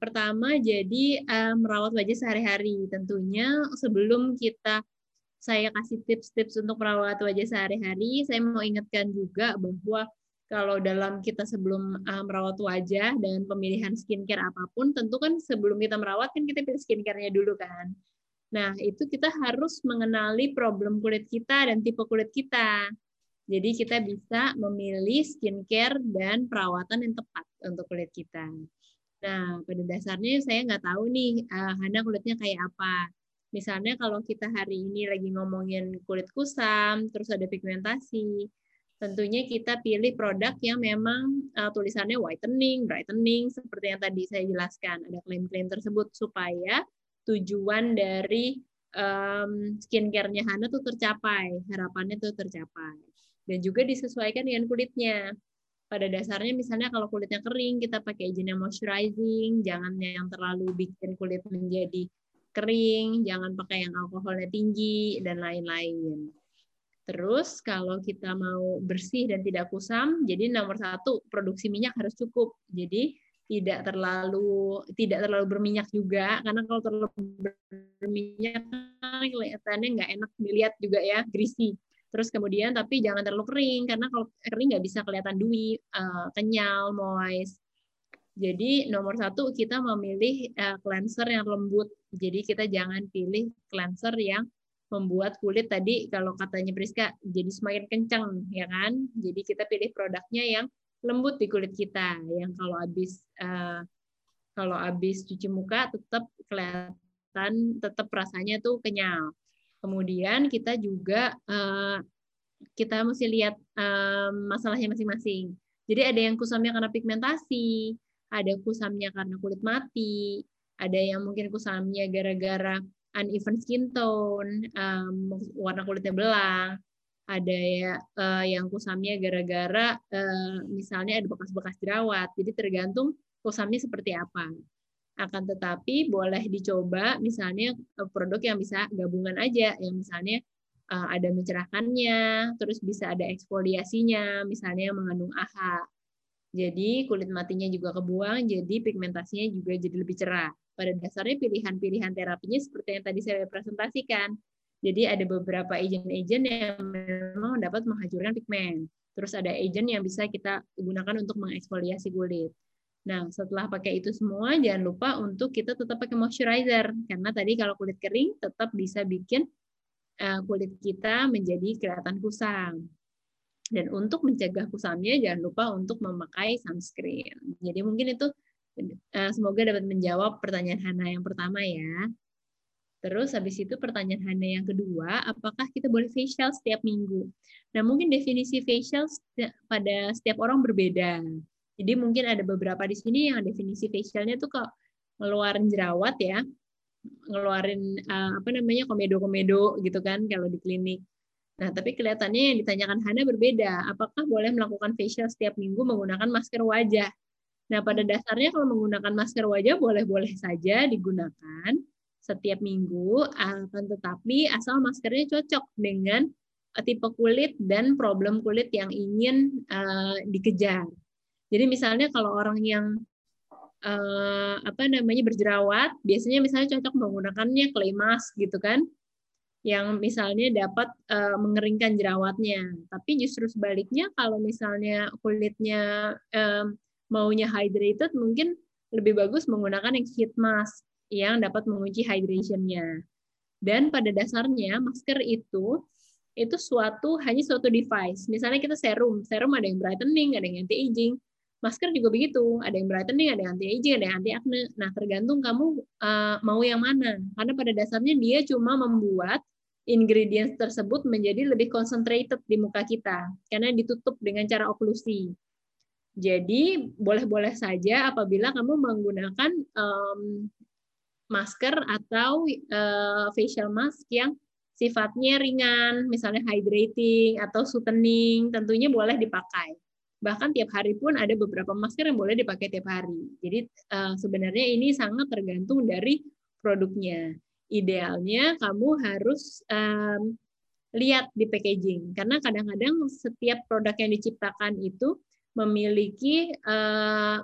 Pertama, jadi uh, merawat wajah sehari-hari. Tentunya sebelum kita saya kasih tips-tips untuk merawat wajah sehari-hari, saya mau ingatkan juga bahwa kalau dalam kita sebelum uh, merawat wajah dan pemilihan skincare apa pun, tentu kan sebelum kita merawat kan kita pilih skincare-nya dulu kan. Nah, itu kita harus mengenali problem kulit kita dan tipe kulit kita. Jadi kita bisa memilih skincare dan perawatan yang tepat untuk kulit kita. Nah, pada dasarnya saya nggak tahu nih, uh, Hana kulitnya kayak apa Misalnya kalau kita hari ini lagi ngomongin kulit kusam, terus ada pigmentasi, tentunya kita pilih produk yang memang uh, tulisannya whitening, brightening, seperti yang tadi saya jelaskan. Ada klaim-klaim tersebut supaya tujuan dari um, skincare-nya Hana tuh tercapai, harapannya tuh tercapai. Dan juga disesuaikan dengan kulitnya. Pada dasarnya misalnya kalau kulitnya kering, kita pakai agent yang moisturizing, jangan yang terlalu bikin kulit menjadi kering, jangan pakai yang alkoholnya tinggi, dan lain-lain. Terus kalau kita mau bersih dan tidak kusam, jadi nomor satu produksi minyak harus cukup. Jadi tidak terlalu tidak terlalu berminyak juga karena kalau terlalu berminyak kelihatannya nggak enak dilihat juga ya greasy. Terus kemudian tapi jangan terlalu kering karena kalau kering nggak bisa kelihatan dewy, uh, kenyal, moist. Jadi nomor satu kita memilih uh, cleanser yang lembut. Jadi kita jangan pilih cleanser yang membuat kulit tadi kalau katanya Priska jadi semakin kencang ya kan. Jadi kita pilih produknya yang lembut di kulit kita. Yang kalau habis uh, kalau habis cuci muka tetap kelihatan tetap rasanya tuh kenyal. Kemudian kita juga uh, kita mesti lihat uh, masalahnya masing-masing. Jadi ada yang kusamnya karena pigmentasi, ada kusamnya karena kulit mati, ada yang mungkin kusamnya gara-gara uneven skin tone, um, warna kulitnya belang, ada ya yang kusamnya gara-gara uh, misalnya ada bekas-bekas jerawat. Jadi tergantung kusamnya seperti apa. Akan tetapi boleh dicoba misalnya eh, produk yang bisa gabungan aja, yang misalnya uh, ada mencerahkannya, terus bisa ada eksfoliasinya, misalnya yang mengandung AHA. Jadi kulit matinya juga kebuang, jadi pigmentasinya juga jadi lebih cerah. Pada dasarnya pilihan-pilihan terapinya seperti yang tadi saya presentasikan. Jadi ada beberapa agent-agent yang memang dapat menghancurkan pigmen. Terus ada agent yang bisa kita gunakan untuk mengeksfoliasi kulit. Nah, setelah pakai itu semua, jangan lupa untuk kita tetap pakai moisturizer. Karena tadi kalau kulit kering, tetap bisa bikin eh, kulit kita menjadi kelihatan kusam. Dan untuk mencegah kusamnya, jangan lupa untuk memakai sunscreen. Jadi mungkin itu eh, semoga dapat menjawab pertanyaan Hana yang pertama ya. Terus habis itu pertanyaan Hana yang kedua, apakah kita boleh facial setiap minggu? Nah mungkin definisi facial pada setiap orang berbeda. Jadi mungkin ada beberapa di sini yang definisi facialnya tuh kok ngeluarin jerawat ya, ngeluarin eh, apa namanya komedo-komedo gitu kan kalau di klinik. Nah, tapi kelihatannya yang ditanyakan Hana berbeda. Apakah boleh melakukan facial setiap minggu menggunakan masker wajah? Nah, pada dasarnya kalau menggunakan masker wajah boleh-boleh saja digunakan setiap minggu, akan tetapi asal maskernya cocok dengan eh, tipe kulit dan problem kulit yang ingin uh, dikejar. Jadi misalnya kalau orang yang uh, apa namanya berjerawat, biasanya misalnya cocok menggunakannya clay mask gitu kan yang misalnya dapat uh, mengeringkan jerawatnya. Tapi justru sebaliknya kalau misalnya kulitnya um, maunya hydrated mungkin lebih bagus menggunakan yang sheet mask yang dapat menguji hydration-nya. Dan pada dasarnya masker itu itu suatu hanya suatu device. Misalnya kita serum, serum ada yang brightening, ada yang anti aging. Masker juga begitu, ada yang brightening, ada yang anti aging, ada yang anti acne. Nah, tergantung kamu uh, mau yang mana. Karena pada dasarnya dia cuma membuat ingredients tersebut menjadi lebih concentrated di muka kita karena ditutup dengan cara oklusi. Jadi boleh-boleh saja apabila kamu menggunakan um, masker atau uh, facial mask yang sifatnya ringan, misalnya hydrating atau soothing, tentunya boleh dipakai bahkan tiap hari pun ada beberapa masker yang boleh dipakai tiap hari. Jadi uh, sebenarnya ini sangat tergantung dari produknya. Idealnya kamu harus um, lihat di packaging karena kadang-kadang setiap produk yang diciptakan itu memiliki uh,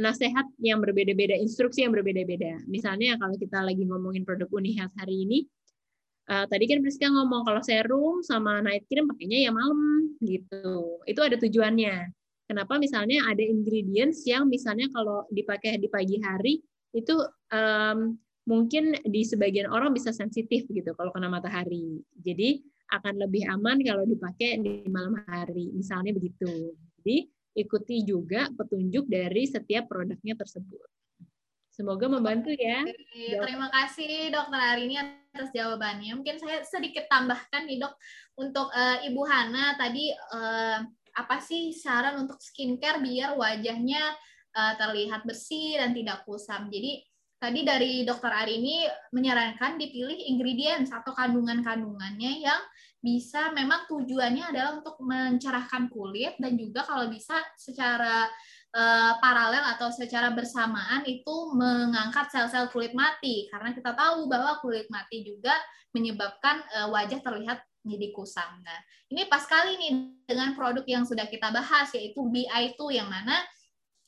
nasihat yang berbeda-beda, instruksi yang berbeda-beda. Misalnya kalau kita lagi ngomongin produk Unihealth hari ini, uh, tadi kan Priska ngomong kalau serum sama night cream pakainya ya malam gitu. Itu ada tujuannya. Kenapa misalnya ada ingredients yang misalnya kalau dipakai di pagi hari itu um, mungkin di sebagian orang bisa sensitif gitu kalau kena matahari. Jadi akan lebih aman kalau dipakai di malam hari. Misalnya begitu. Jadi ikuti juga petunjuk dari setiap produknya tersebut. Semoga membantu ya. Oke, terima kasih dokter Arini atas jawabannya. Mungkin saya sedikit tambahkan nih dok untuk uh, Ibu Hana tadi uh, apa sih saran untuk skincare biar wajahnya uh, terlihat bersih dan tidak kusam. Jadi tadi dari dokter Arini menyarankan dipilih ingredients atau kandungan-kandungannya yang bisa memang tujuannya adalah untuk mencerahkan kulit dan juga kalau bisa secara uh, paralel atau secara bersamaan itu mengangkat sel-sel kulit mati karena kita tahu bahwa kulit mati juga menyebabkan uh, wajah terlihat menjadi kusam. Nah, ini pas kali nih dengan produk yang sudah kita bahas yaitu BI2 yang mana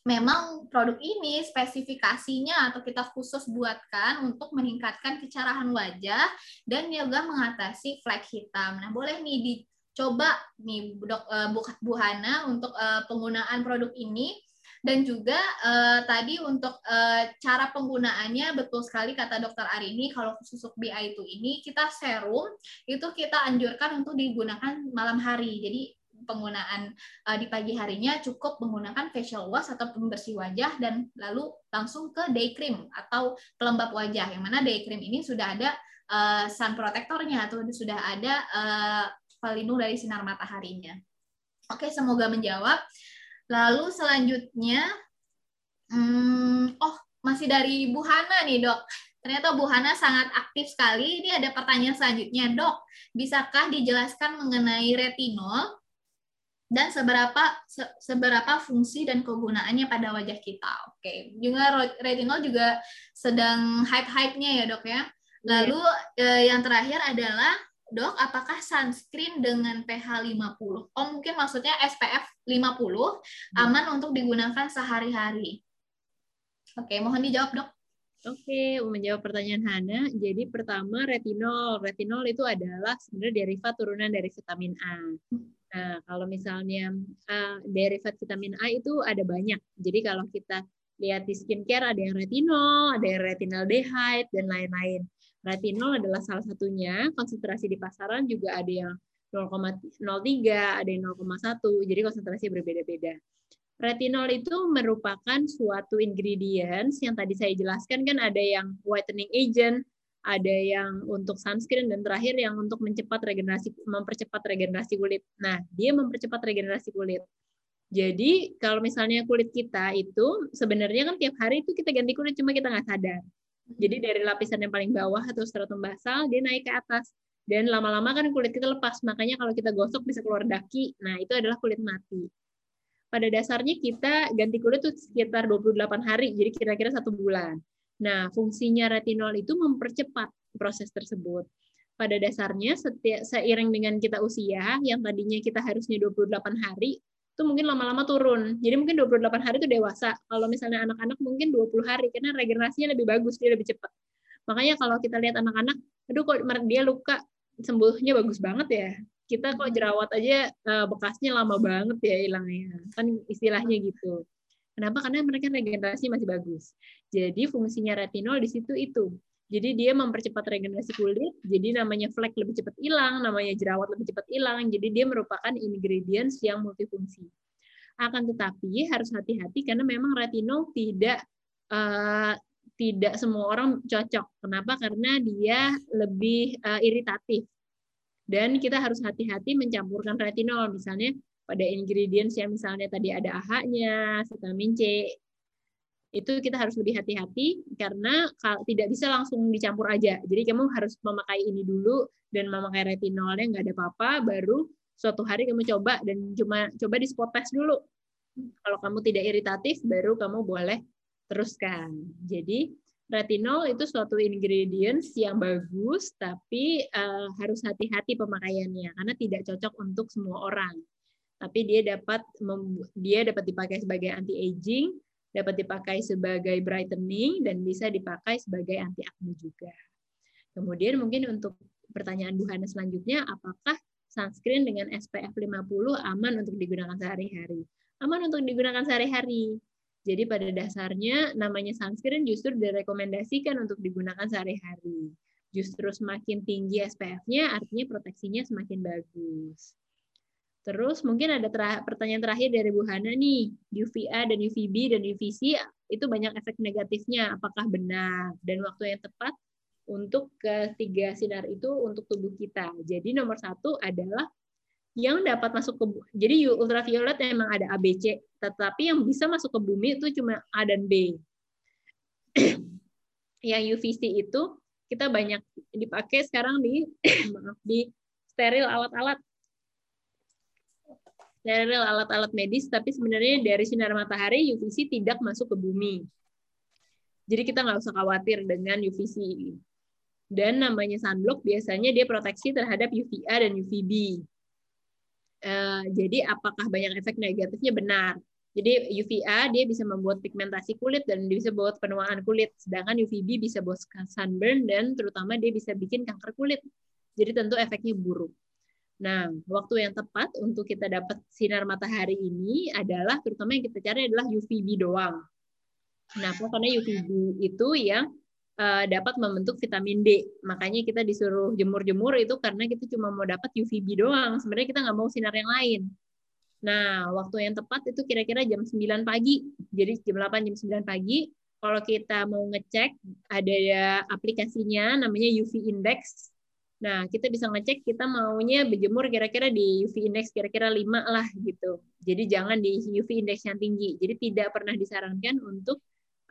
memang produk ini spesifikasinya atau kita khusus buatkan untuk meningkatkan kecerahan wajah dan juga mengatasi flek hitam. Nah, boleh nih dicoba nih Dok uh, Bu Hana untuk penggunaan produk ini dan juga uh, tadi untuk uh, cara penggunaannya betul sekali kata dokter Arini kalau susuk BI itu ini kita serum itu kita anjurkan untuk digunakan malam hari. Jadi penggunaan uh, di pagi harinya cukup menggunakan facial wash atau pembersih wajah dan lalu langsung ke day cream atau pelembab wajah yang mana day cream ini sudah ada uh, sun protectornya atau sudah ada uh, pelindung dari sinar mataharinya. Oke, semoga menjawab. Lalu selanjutnya, hmm, oh masih dari Bu Hana nih dok. Ternyata Bu Hana sangat aktif sekali. Ini ada pertanyaan selanjutnya, dok. Bisakah dijelaskan mengenai retinol dan seberapa se, seberapa fungsi dan kegunaannya pada wajah kita? Oke, juga retinol juga sedang hype-hype-nya ya dok ya. Lalu yeah. eh, yang terakhir adalah dok, apakah sunscreen dengan pH 50? Oh, mungkin maksudnya SPF 50 iya. aman untuk digunakan sehari-hari. Oke, mohon dijawab, dok. Oke, menjawab pertanyaan Hana. Jadi pertama retinol. Retinol itu adalah sebenarnya derivat turunan dari vitamin A. Nah, kalau misalnya uh, derivat vitamin A itu ada banyak. Jadi kalau kita lihat di skincare ada yang retinol, ada yang retinaldehyde dan lain-lain. Retinol adalah salah satunya. Konsentrasi di pasaran juga ada yang 0,03, ada yang 0,1. Jadi konsentrasi berbeda-beda. Retinol itu merupakan suatu ingredients yang tadi saya jelaskan kan ada yang whitening agent, ada yang untuk sunscreen dan terakhir yang untuk mencepat regenerasi mempercepat regenerasi kulit. Nah, dia mempercepat regenerasi kulit. Jadi kalau misalnya kulit kita itu sebenarnya kan tiap hari itu kita ganti kulit cuma kita nggak sadar. Jadi dari lapisan yang paling bawah atau stratum basal dia naik ke atas dan lama-lama kan kulit kita lepas. Makanya kalau kita gosok bisa keluar daki. Nah, itu adalah kulit mati. Pada dasarnya kita ganti kulit itu sekitar 28 hari, jadi kira-kira satu bulan. Nah, fungsinya retinol itu mempercepat proses tersebut. Pada dasarnya, setiap, seiring dengan kita usia, yang tadinya kita harusnya 28 hari, itu mungkin lama-lama turun. Jadi mungkin 28 hari itu dewasa. Kalau misalnya anak-anak mungkin 20 hari karena regenerasinya lebih bagus, dia lebih cepat. Makanya kalau kita lihat anak-anak, aduh kok dia luka sembuhnya bagus banget ya. Kita kok jerawat aja eh, bekasnya lama banget ya hilangnya. Kan istilahnya gitu. Kenapa? Karena mereka regenerasi masih bagus. Jadi fungsinya retinol di situ itu. Jadi dia mempercepat regenerasi kulit, jadi namanya flek lebih cepat hilang, namanya jerawat lebih cepat hilang. Jadi dia merupakan ingredients yang multifungsi. Akan tetapi harus hati-hati karena memang retinol tidak uh, tidak semua orang cocok. Kenapa? Karena dia lebih uh, iritatif. Dan kita harus hati-hati mencampurkan retinol. Misalnya pada ingredients yang misalnya tadi ada AHA-nya, vitamin C, itu kita harus lebih hati-hati karena tidak bisa langsung dicampur aja. Jadi kamu harus memakai ini dulu dan memakai retinolnya nggak ada apa-apa, baru suatu hari kamu coba dan cuma coba di spot test dulu. Kalau kamu tidak iritatif, baru kamu boleh teruskan. Jadi retinol itu suatu ingredients yang bagus, tapi uh, harus hati-hati pemakaiannya karena tidak cocok untuk semua orang. Tapi dia dapat dia dapat dipakai sebagai anti aging dapat dipakai sebagai brightening dan bisa dipakai sebagai anti acne juga. Kemudian mungkin untuk pertanyaan Bu Hana selanjutnya, apakah sunscreen dengan SPF 50 aman untuk digunakan sehari-hari? Aman untuk digunakan sehari-hari. Jadi pada dasarnya namanya sunscreen justru direkomendasikan untuk digunakan sehari-hari. Justru semakin tinggi SPF-nya artinya proteksinya semakin bagus. Terus mungkin ada ter pertanyaan terakhir dari Bu Hana nih, UVA dan UVB dan UVC itu banyak efek negatifnya, apakah benar? Dan waktu yang tepat untuk ketiga sinar itu untuk tubuh kita. Jadi nomor satu adalah yang dapat masuk ke jadi ultraviolet memang ada A, B, C, tetapi yang bisa masuk ke bumi itu cuma A dan B. (clears throat) yang UVC itu kita banyak dipakai sekarang di (clears throat) di steril alat-alat steril alat-alat medis, tapi sebenarnya dari sinar matahari UVC tidak masuk ke bumi. Jadi kita nggak usah khawatir dengan UVC. Dan namanya sunblock biasanya dia proteksi terhadap UVA dan UVB. Uh, eh, jadi apakah banyak efek negatifnya benar? Jadi UVA dia bisa membuat pigmentasi kulit dan dia bisa buat penuaan kulit, sedangkan UVB bisa buat sunburn dan terutama dia bisa bikin kanker kulit. Jadi tentu efeknya buruk. Nah, waktu yang tepat untuk kita dapat sinar matahari ini adalah terutama yang kita cari adalah UVB doang. Kenapa? Karena UVB itu yang uh, dapat membentuk vitamin D. Makanya kita disuruh jemur-jemur itu karena kita cuma mau dapat UVB doang. Sebenarnya kita nggak mau sinar yang lain. Nah, waktu yang tepat itu kira-kira jam 9 pagi. Jadi jam 8 jam 9 pagi kalau kita mau ngecek ada aplikasinya namanya UV Index Nah, kita bisa ngecek kita maunya berjemur kira-kira di UV index kira-kira 5 lah gitu. Jadi jangan di UV index yang tinggi. Jadi tidak pernah disarankan untuk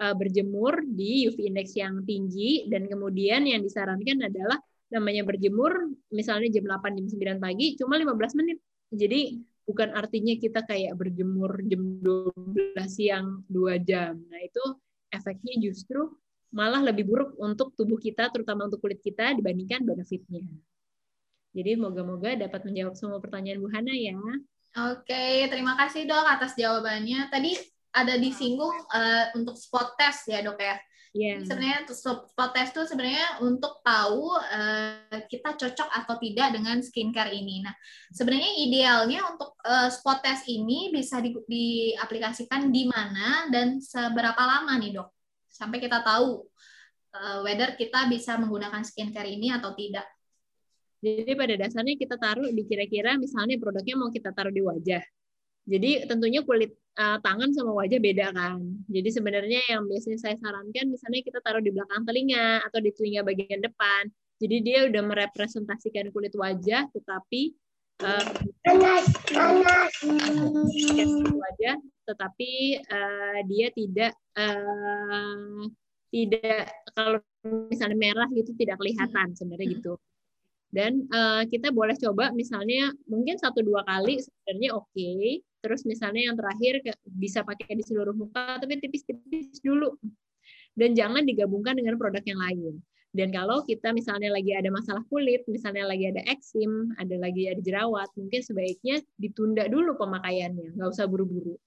uh, berjemur di UV index yang tinggi dan kemudian yang disarankan adalah namanya berjemur misalnya jam 8 jam 9 pagi cuma 15 menit. Jadi bukan artinya kita kayak berjemur jam 12 siang 2 jam. Nah, itu efeknya justru malah lebih buruk untuk tubuh kita, terutama untuk kulit kita dibandingkan benefitnya. Jadi moga-moga dapat menjawab semua pertanyaan Bu Hana ya. Oke, terima kasih dok atas jawabannya. Tadi ada disinggung uh, untuk spot test ya dok ya. Yeah. Sebenarnya spot test itu sebenarnya untuk tahu uh, kita cocok atau tidak dengan skincare ini. Nah, sebenarnya idealnya untuk uh, spot test ini bisa di, diaplikasikan di mana dan seberapa lama nih dok? Sampai kita tahu uh, whether kita bisa menggunakan skincare ini atau tidak. Jadi pada dasarnya kita taruh di kira-kira misalnya produknya mau kita taruh di wajah. Jadi tentunya kulit uh, tangan sama wajah beda kan. Jadi sebenarnya yang biasanya saya sarankan misalnya kita taruh di belakang telinga atau di telinga bagian depan. Jadi dia udah merepresentasikan kulit wajah tetapi uh, wajah tetapi uh, dia tidak uh, tidak kalau misalnya merah gitu tidak kelihatan sebenarnya hmm. gitu. Dan uh, kita boleh coba misalnya mungkin satu dua kali sebenarnya oke. Okay. terus misalnya yang terakhir bisa pakai di seluruh muka tapi tipis-tipis dulu. Dan jangan digabungkan dengan produk yang lain dan kalau kita misalnya lagi ada masalah kulit, misalnya lagi ada eksim, ada lagi ada jerawat, mungkin sebaiknya ditunda dulu pemakaiannya, nggak usah buru-buru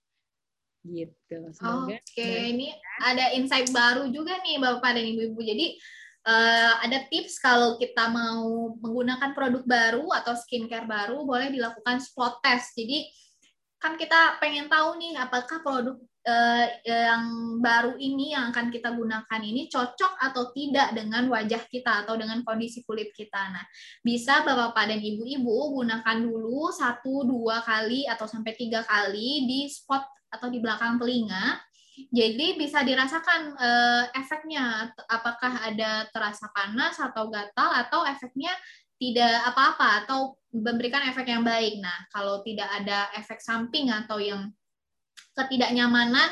gitu. Oke, okay. ini ada insight baru juga nih Bapak dan Ibu-ibu. Jadi uh, ada tips kalau kita mau menggunakan produk baru atau skincare baru boleh dilakukan spot test. Jadi kan kita pengen tahu nih apakah produk uh, yang baru ini yang akan kita gunakan ini cocok atau tidak dengan wajah kita atau dengan kondisi kulit kita. Nah, bisa bapak-bapak dan ibu-ibu gunakan dulu satu dua kali atau sampai tiga kali di spot atau di belakang telinga. Jadi bisa dirasakan uh, efeknya, apakah ada terasa panas atau gatal atau efeknya tidak apa-apa atau memberikan efek yang baik. Nah, kalau tidak ada efek samping atau yang ketidaknyamanan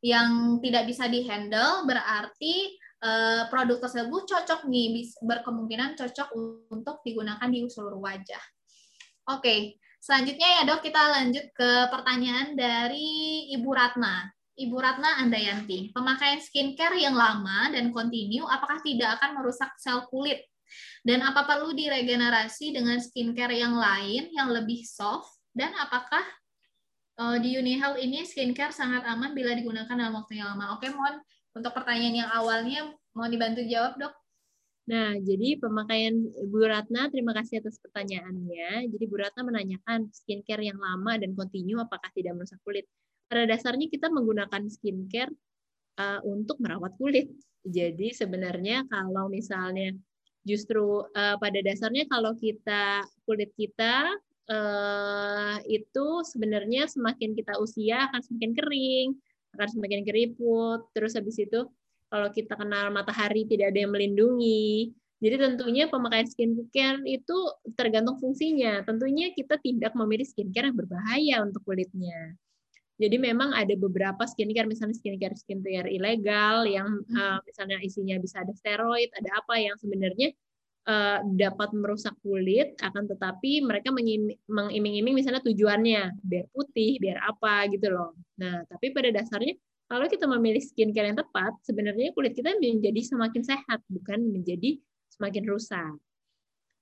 yang tidak bisa dihandle berarti uh, produk tersebut cocok nih berkemungkinan cocok untuk digunakan di seluruh wajah. Oke, selanjutnya ya dok kita lanjut ke pertanyaan dari Ibu Ratna. Ibu Ratna Andayanti, pemakaian skincare yang lama dan kontinu apakah tidak akan merusak sel kulit? Dan apa perlu diregenerasi dengan skincare yang lain yang lebih soft? Dan apakah uh, di Unihealth ini skincare sangat aman bila digunakan dalam waktu yang lama. Oke, mohon untuk pertanyaan yang awalnya mau dibantu jawab, Dok. Nah, jadi pemakaian Bu Ratna, terima kasih atas pertanyaannya. Jadi Bu Ratna menanyakan skincare yang lama dan kontinu apakah tidak merusak kulit. Pada dasarnya kita menggunakan skincare uh, untuk merawat kulit. Jadi sebenarnya kalau misalnya justru uh, pada dasarnya kalau kita kulit kita uh, itu sebenarnya semakin kita usia akan semakin kering, akan semakin keriput. Terus habis itu kalau kita kena matahari tidak ada yang melindungi. Jadi tentunya pemakaian skincare itu tergantung fungsinya. Tentunya kita tidak memilih skincare yang berbahaya untuk kulitnya. Jadi memang ada beberapa skincare, misalnya skincare skincare ilegal yang uh, misalnya isinya bisa ada steroid, ada apa yang sebenarnya uh, dapat merusak kulit, akan tetapi mereka mengiming-iming misalnya tujuannya biar putih, biar apa gitu loh. Nah, tapi pada dasarnya kalau kita memilih skincare yang tepat, sebenarnya kulit kita menjadi semakin sehat, bukan menjadi semakin rusak.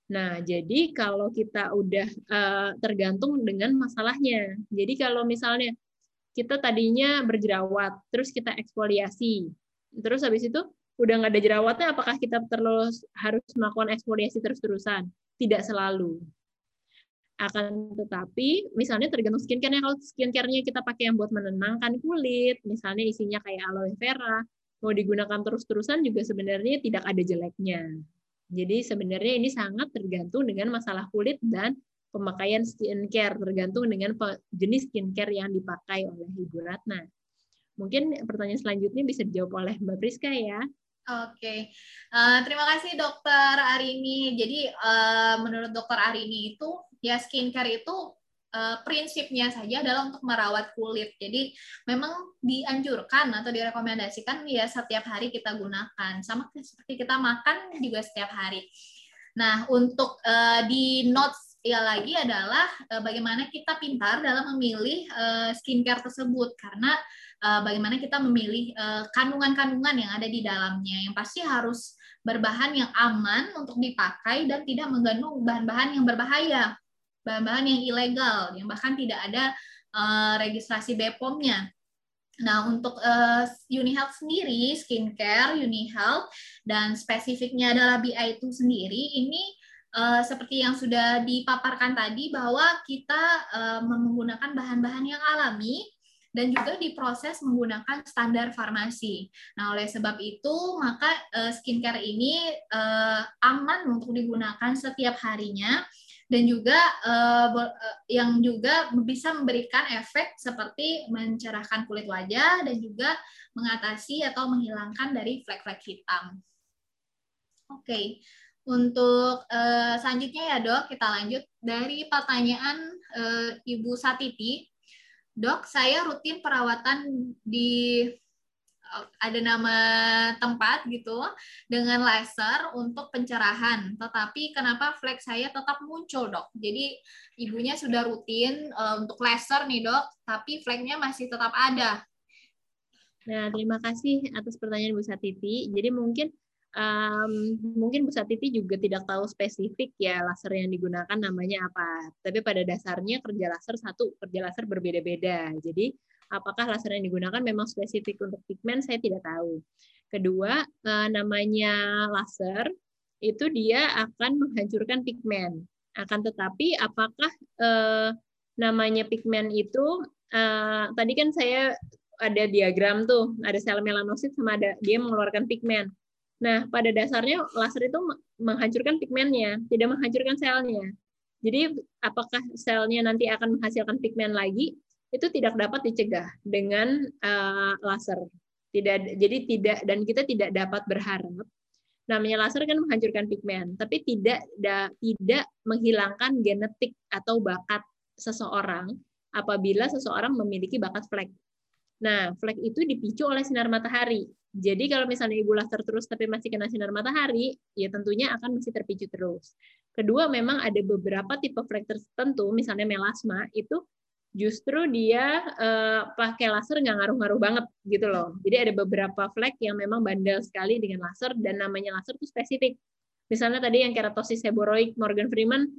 Nah, jadi kalau kita udah uh, tergantung dengan masalahnya. Jadi kalau misalnya kita tadinya berjerawat, terus kita eksfoliasi, terus habis itu udah nggak ada jerawatnya, apakah kita terus harus melakukan eksfoliasi terus-terusan? Tidak selalu. Akan tetapi, misalnya tergantung skincare-nya. Kalau skincare-nya kita pakai yang buat menenangkan kulit, misalnya isinya kayak aloe vera, mau digunakan terus-terusan juga sebenarnya tidak ada jeleknya. Jadi sebenarnya ini sangat tergantung dengan masalah kulit dan pemakaian skincare, tergantung dengan jenis skincare yang dipakai oleh Ibu Ratna. Mungkin pertanyaan selanjutnya bisa dijawab oleh Mbak Priska ya. Oke, okay. uh, eh, terima kasih dokter Arini. Jadi uh, menurut dokter Arini itu ya skincare itu uh, prinsipnya saja adalah untuk merawat kulit. Jadi memang dianjurkan atau direkomendasikan ya setiap hari kita gunakan. Sama seperti kita makan juga setiap hari. Nah untuk uh, di notes ya lagi adalah uh, bagaimana kita pintar dalam memilih uh, skincare tersebut karena uh, bagaimana kita memilih eh, kandungan-kandungan uh, yang ada di dalamnya yang pasti harus berbahan yang aman untuk dipakai dan tidak mengandung bahan-bahan yang berbahaya, bahan-bahan yang ilegal yang bahkan tidak ada uh, registrasi BPOM-nya. Nah, untuk uh, UniHealth sendiri, skincare, UniHealth, dan spesifiknya adalah BI itu sendiri, ini uh, seperti yang sudah dipaparkan tadi, bahwa kita uh, menggunakan bahan-bahan yang alami, dan juga diproses menggunakan standar farmasi. Nah, oleh sebab itu, maka uh, skincare ini uh, aman untuk digunakan setiap harinya dan juga uh, yang juga bisa memberikan efek seperti mencerahkan kulit wajah dan juga mengatasi atau menghilangkan dari flek-flek hitam. Oke, okay. untuk selanjutnya ya dok, kita lanjut dari pertanyaan Ibu Satiti dok saya rutin perawatan di eh, ada nama tempat gitu dengan laser untuk pencerahan. Tetapi kenapa flek saya tetap muncul, Dok? Jadi ibunya sudah rutin uh, untuk laser nih, Dok, tapi fleknya masih tetap ada. Nah, terima kasih atas pertanyaan Bu Satiti. Jadi mungkin um, mungkin Bu Satiti juga tidak tahu spesifik ya laser yang digunakan namanya apa. Tapi pada dasarnya kerja laser satu, kerja laser berbeda-beda. Jadi apakah laser yang digunakan memang spesifik untuk pigmen saya tidak tahu. Kedua, uh, namanya laser itu dia akan menghancurkan pigmen. Akan tetapi apakah uh, namanya pigmen itu uh, tadi kan saya ada diagram tuh, ada sel melanosit sama ada dia mengeluarkan pigmen. Nah, pada dasarnya laser itu menghancurkan pigmennya, tidak menghancurkan selnya. Jadi, apakah selnya nanti akan menghasilkan pigmen lagi? Itu tidak dapat dicegah dengan uh, laser. Tidak, jadi tidak dan kita tidak dapat berharap. Namanya laser kan menghancurkan pigmen, tapi tidak da, tidak menghilangkan genetik atau bakat seseorang apabila seseorang memiliki bakat flek. Nah, flek itu dipicu oleh sinar matahari. Jadi kalau misalnya ibu laser terus tapi masih kena sinar matahari, ya tentunya akan masih terpicu terus. Kedua, memang ada beberapa tipe flek tertentu, misalnya melasma, itu justru dia uh, pakai laser nggak ngaruh-ngaruh banget gitu loh. Jadi ada beberapa flek yang memang bandel sekali dengan laser dan namanya laser itu spesifik. Misalnya tadi yang keratosis seboroik Morgan Freeman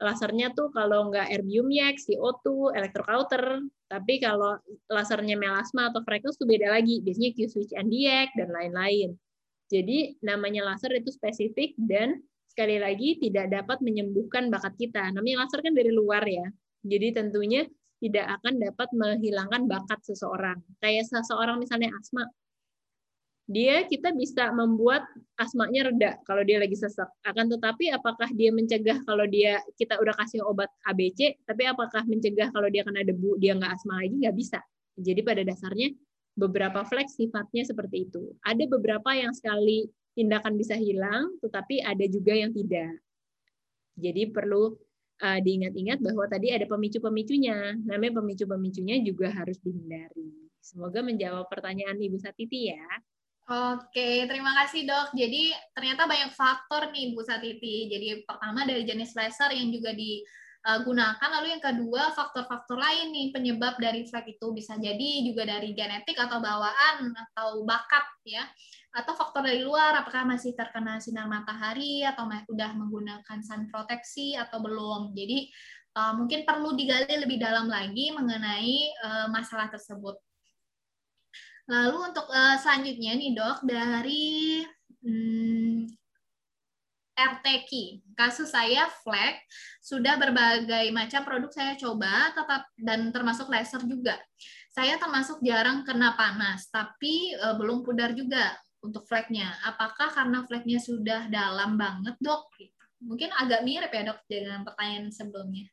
lasernya tuh kalau nggak erbium YX, CO2, electrocauter, tapi kalau lasernya melasma atau freckles tuh beda lagi, biasanya Q-switch NDX dan lain-lain. Jadi namanya laser itu spesifik dan sekali lagi tidak dapat menyembuhkan bakat kita. Namanya laser kan dari luar ya. Jadi tentunya tidak akan dapat menghilangkan bakat seseorang. Kayak seseorang misalnya asma, dia kita bisa membuat asmanya reda kalau dia lagi sesak. Akan tetapi apakah dia mencegah kalau dia kita udah kasih obat ABC, tapi apakah mencegah kalau dia kena debu dia nggak asma lagi nggak bisa. Jadi pada dasarnya beberapa flex sifatnya seperti itu. Ada beberapa yang sekali tindakan bisa hilang, tetapi ada juga yang tidak. Jadi perlu uh, diingat-ingat bahwa tadi ada pemicu-pemicunya. Namanya pemicu-pemicunya juga harus dihindari. Semoga menjawab pertanyaan Ibu Satiti ya. Oke, terima kasih dok. Jadi ternyata banyak faktor nih Bu Satiti. Jadi pertama dari jenis laser yang juga digunakan, lalu yang kedua faktor-faktor lain nih penyebab dari flek itu bisa jadi juga dari genetik atau bawaan atau bakat ya, atau faktor dari luar, apakah masih terkena sinar matahari atau udah menggunakan sun proteksi atau belum. Jadi uh, mungkin perlu digali lebih dalam lagi mengenai uh, masalah tersebut. Lalu untuk uh, selanjutnya nih dok dari hmm, RTQ, kasus saya flek, sudah berbagai macam produk saya coba, tetap dan termasuk laser juga. Saya termasuk jarang kena panas, tapi uh, belum pudar juga untuk fleknya. Apakah karena fleknya sudah dalam banget dok? Mungkin agak mirip ya dok dengan pertanyaan sebelumnya.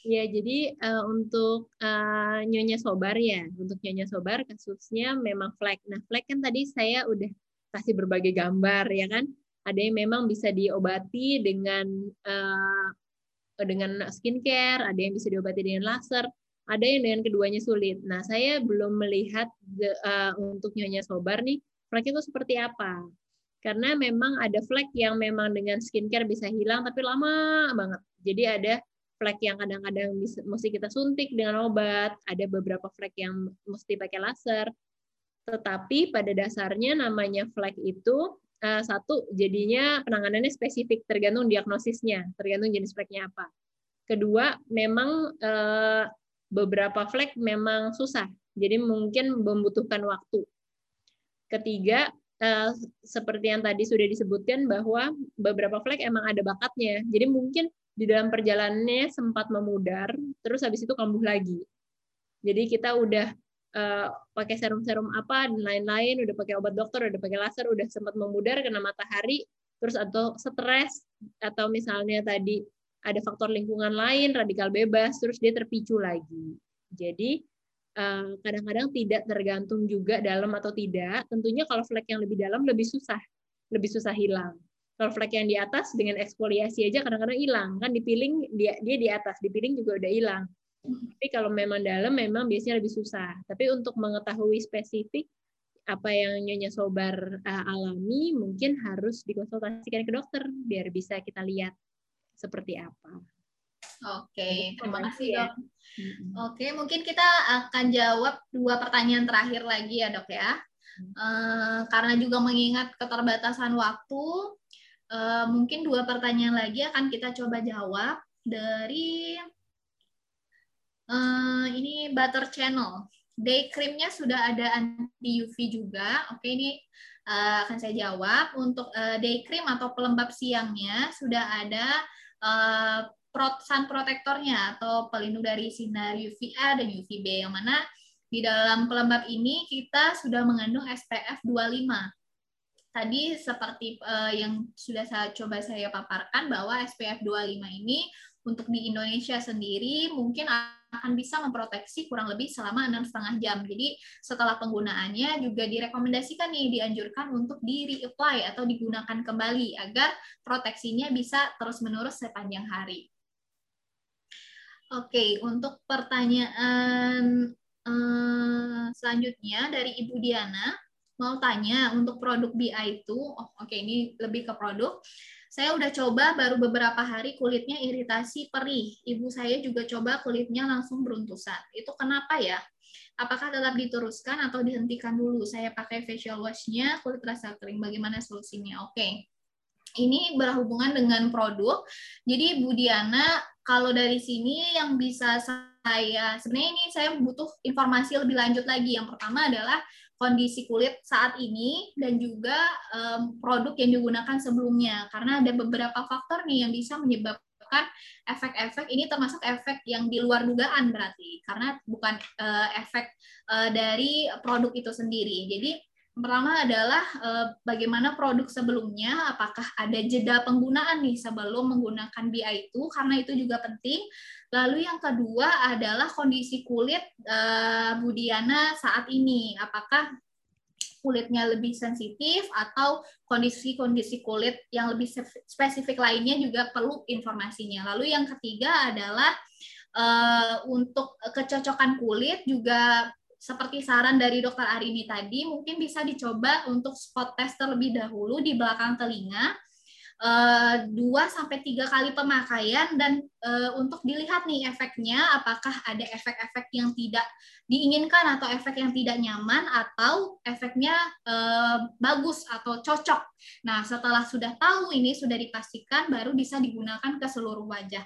Ya, jadi uh, untuk uh, Nyonya Sobar ya, untuk Nyonya Sobar kasusnya memang flek. Nah, flek kan tadi saya udah kasih berbagai gambar ya kan. Ada yang memang bisa diobati dengan uh, dengan skincare, ada yang bisa diobati dengan laser, ada yang dengan keduanya sulit. Nah, saya belum melihat uh, untuk Nyonya Sobar nih flek itu seperti apa. Karena memang ada flek yang memang dengan skincare bisa hilang tapi lama banget. Jadi ada flek yang kadang-kadang mesti kita suntik dengan obat, ada beberapa flek yang mesti pakai laser. Tetapi pada dasarnya namanya flek itu uh, satu jadinya penanganannya spesifik tergantung diagnosisnya, tergantung jenis fleknya apa. Kedua, memang uh, beberapa flek memang susah, jadi mungkin membutuhkan waktu. Ketiga, uh, seperti yang tadi sudah disebutkan bahwa beberapa flek emang ada bakatnya, jadi mungkin di dalam perjalanannya sempat memudar, terus habis itu kambuh lagi. Jadi kita udah uh, pakai serum-serum apa dan lain-lain, udah pakai obat dokter, udah pakai laser, udah sempat memudar kena matahari, terus atau stres atau misalnya tadi ada faktor lingkungan lain, radikal bebas, terus dia terpicu lagi. Jadi eh, kadang-kadang tidak tergantung juga dalam atau tidak. Tentunya kalau flek yang lebih dalam lebih susah, lebih susah hilang. Kalau flek yang di atas dengan eksfoliasi aja kadang-kadang hilang kan dipiling dia dia di atas, dipiling juga udah hilang. Tapi kalau memang dalam memang biasanya lebih susah. Tapi untuk mengetahui spesifik apa yang Nyonya Sobar uh, alami mungkin harus dikonsultasikan ke dokter biar bisa kita lihat seperti apa. Oke, terima kasih ya. dok. Oke, mungkin kita akan jawab dua pertanyaan terakhir lagi ya dok ya. Uh, karena juga mengingat keterbatasan waktu, Uh, mungkin dua pertanyaan lagi akan kita coba jawab dari uh, ini Butter Channel. Day creamnya sudah ada anti UV juga. Oke, ini uh, akan saya jawab. Untuk uh, day cream atau pelembab siangnya sudah ada uh, sun protectornya atau pelindung dari sinar UVA dan UVB yang mana Di dalam pelembab ini kita sudah mengandung SPF 25. Tadi seperti uh, yang sudah saya coba saya paparkan bahwa SPF 25 ini untuk di Indonesia sendiri mungkin akan bisa memproteksi kurang lebih selama enam setengah jam. Jadi setelah penggunaannya juga direkomendasikan nih dianjurkan untuk di reapply atau digunakan kembali agar proteksinya bisa terus-menerus sepanjang hari. Oke, untuk pertanyaan eh, selanjutnya dari Ibu Diana, mau tanya untuk produk BI itu, oh, oke ini lebih ke produk. Saya udah coba baru beberapa hari kulitnya iritasi perih. Ibu saya juga coba kulitnya langsung beruntusan. Itu kenapa ya? Apakah tetap diteruskan atau dihentikan dulu? Saya pakai facial wash-nya, kulit rasa kering. Bagaimana solusinya? Oke. Ini berhubungan dengan produk. Jadi Bu Diana kalau dari sini yang bisa saya sebenarnya ini saya butuh informasi lebih lanjut lagi. Yang pertama adalah kondisi kulit saat ini dan juga um, produk yang digunakan sebelumnya. Karena ada beberapa faktor nih yang bisa menyebabkan efek-efek. Ini termasuk efek yang di luar dugaan berarti. Karena bukan uh, efek uh, dari produk itu sendiri. Jadi pertama adalah eh, bagaimana produk sebelumnya, apakah ada jeda penggunaan nih sebelum menggunakan BI itu, karena itu juga penting. Lalu yang kedua adalah kondisi kulit eh, Budiana saat ini, apakah kulitnya lebih sensitif atau kondisi-kondisi kulit yang lebih spesifik lainnya juga perlu informasinya. Lalu yang ketiga adalah uh, untuk kecocokan kulit juga seperti saran dari dokter Arini tadi, mungkin bisa dicoba untuk spot test terlebih dahulu di belakang telinga, eh, dua sampai tiga kali pemakaian dan uh, untuk dilihat nih efeknya apakah ada efek-efek yang tidak diinginkan atau efek yang tidak nyaman atau efeknya uh, bagus atau cocok. Nah setelah sudah tahu ini sudah dipastikan baru bisa digunakan ke seluruh wajah.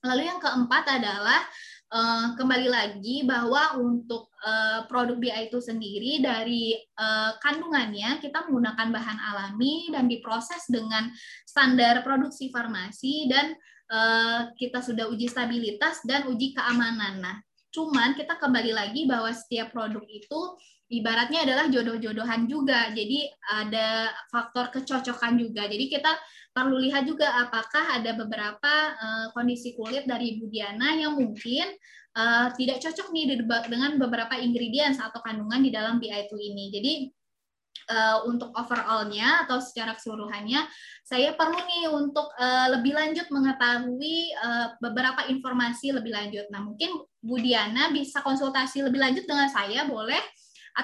Lalu yang keempat adalah uh, kembali lagi bahwa untuk uh, produk BI itu sendiri dari uh, kandungannya kita menggunakan bahan alami dan diproses dengan standar produksi farmasi dan uh, kita sudah uji stabilitas dan uji keamanan. Nah, cuman kita kembali lagi bahwa setiap produk itu ibaratnya adalah jodoh-jodohan juga. Jadi ada faktor kecocokan juga. Jadi kita perlu lihat juga apakah ada beberapa uh, kondisi kulit dari Ibu Diana yang mungkin uh, tidak cocok nih dengan beberapa ingredients atau kandungan di dalam BI2 ini. Jadi uh, untuk overallnya atau secara keseluruhannya, saya perlu nih untuk uh, lebih lanjut mengetahui uh, beberapa informasi lebih lanjut. Nah, mungkin Bu Diana bisa konsultasi lebih lanjut dengan saya, boleh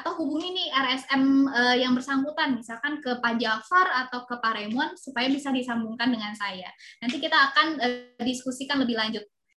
atau hubungi nih RSM uh, eh, yang bersangkutan misalkan ke Pak Jafar atau ke Pak Raymond supaya bisa disambungkan dengan saya. Nanti kita akan uh, diskusikan lebih lanjut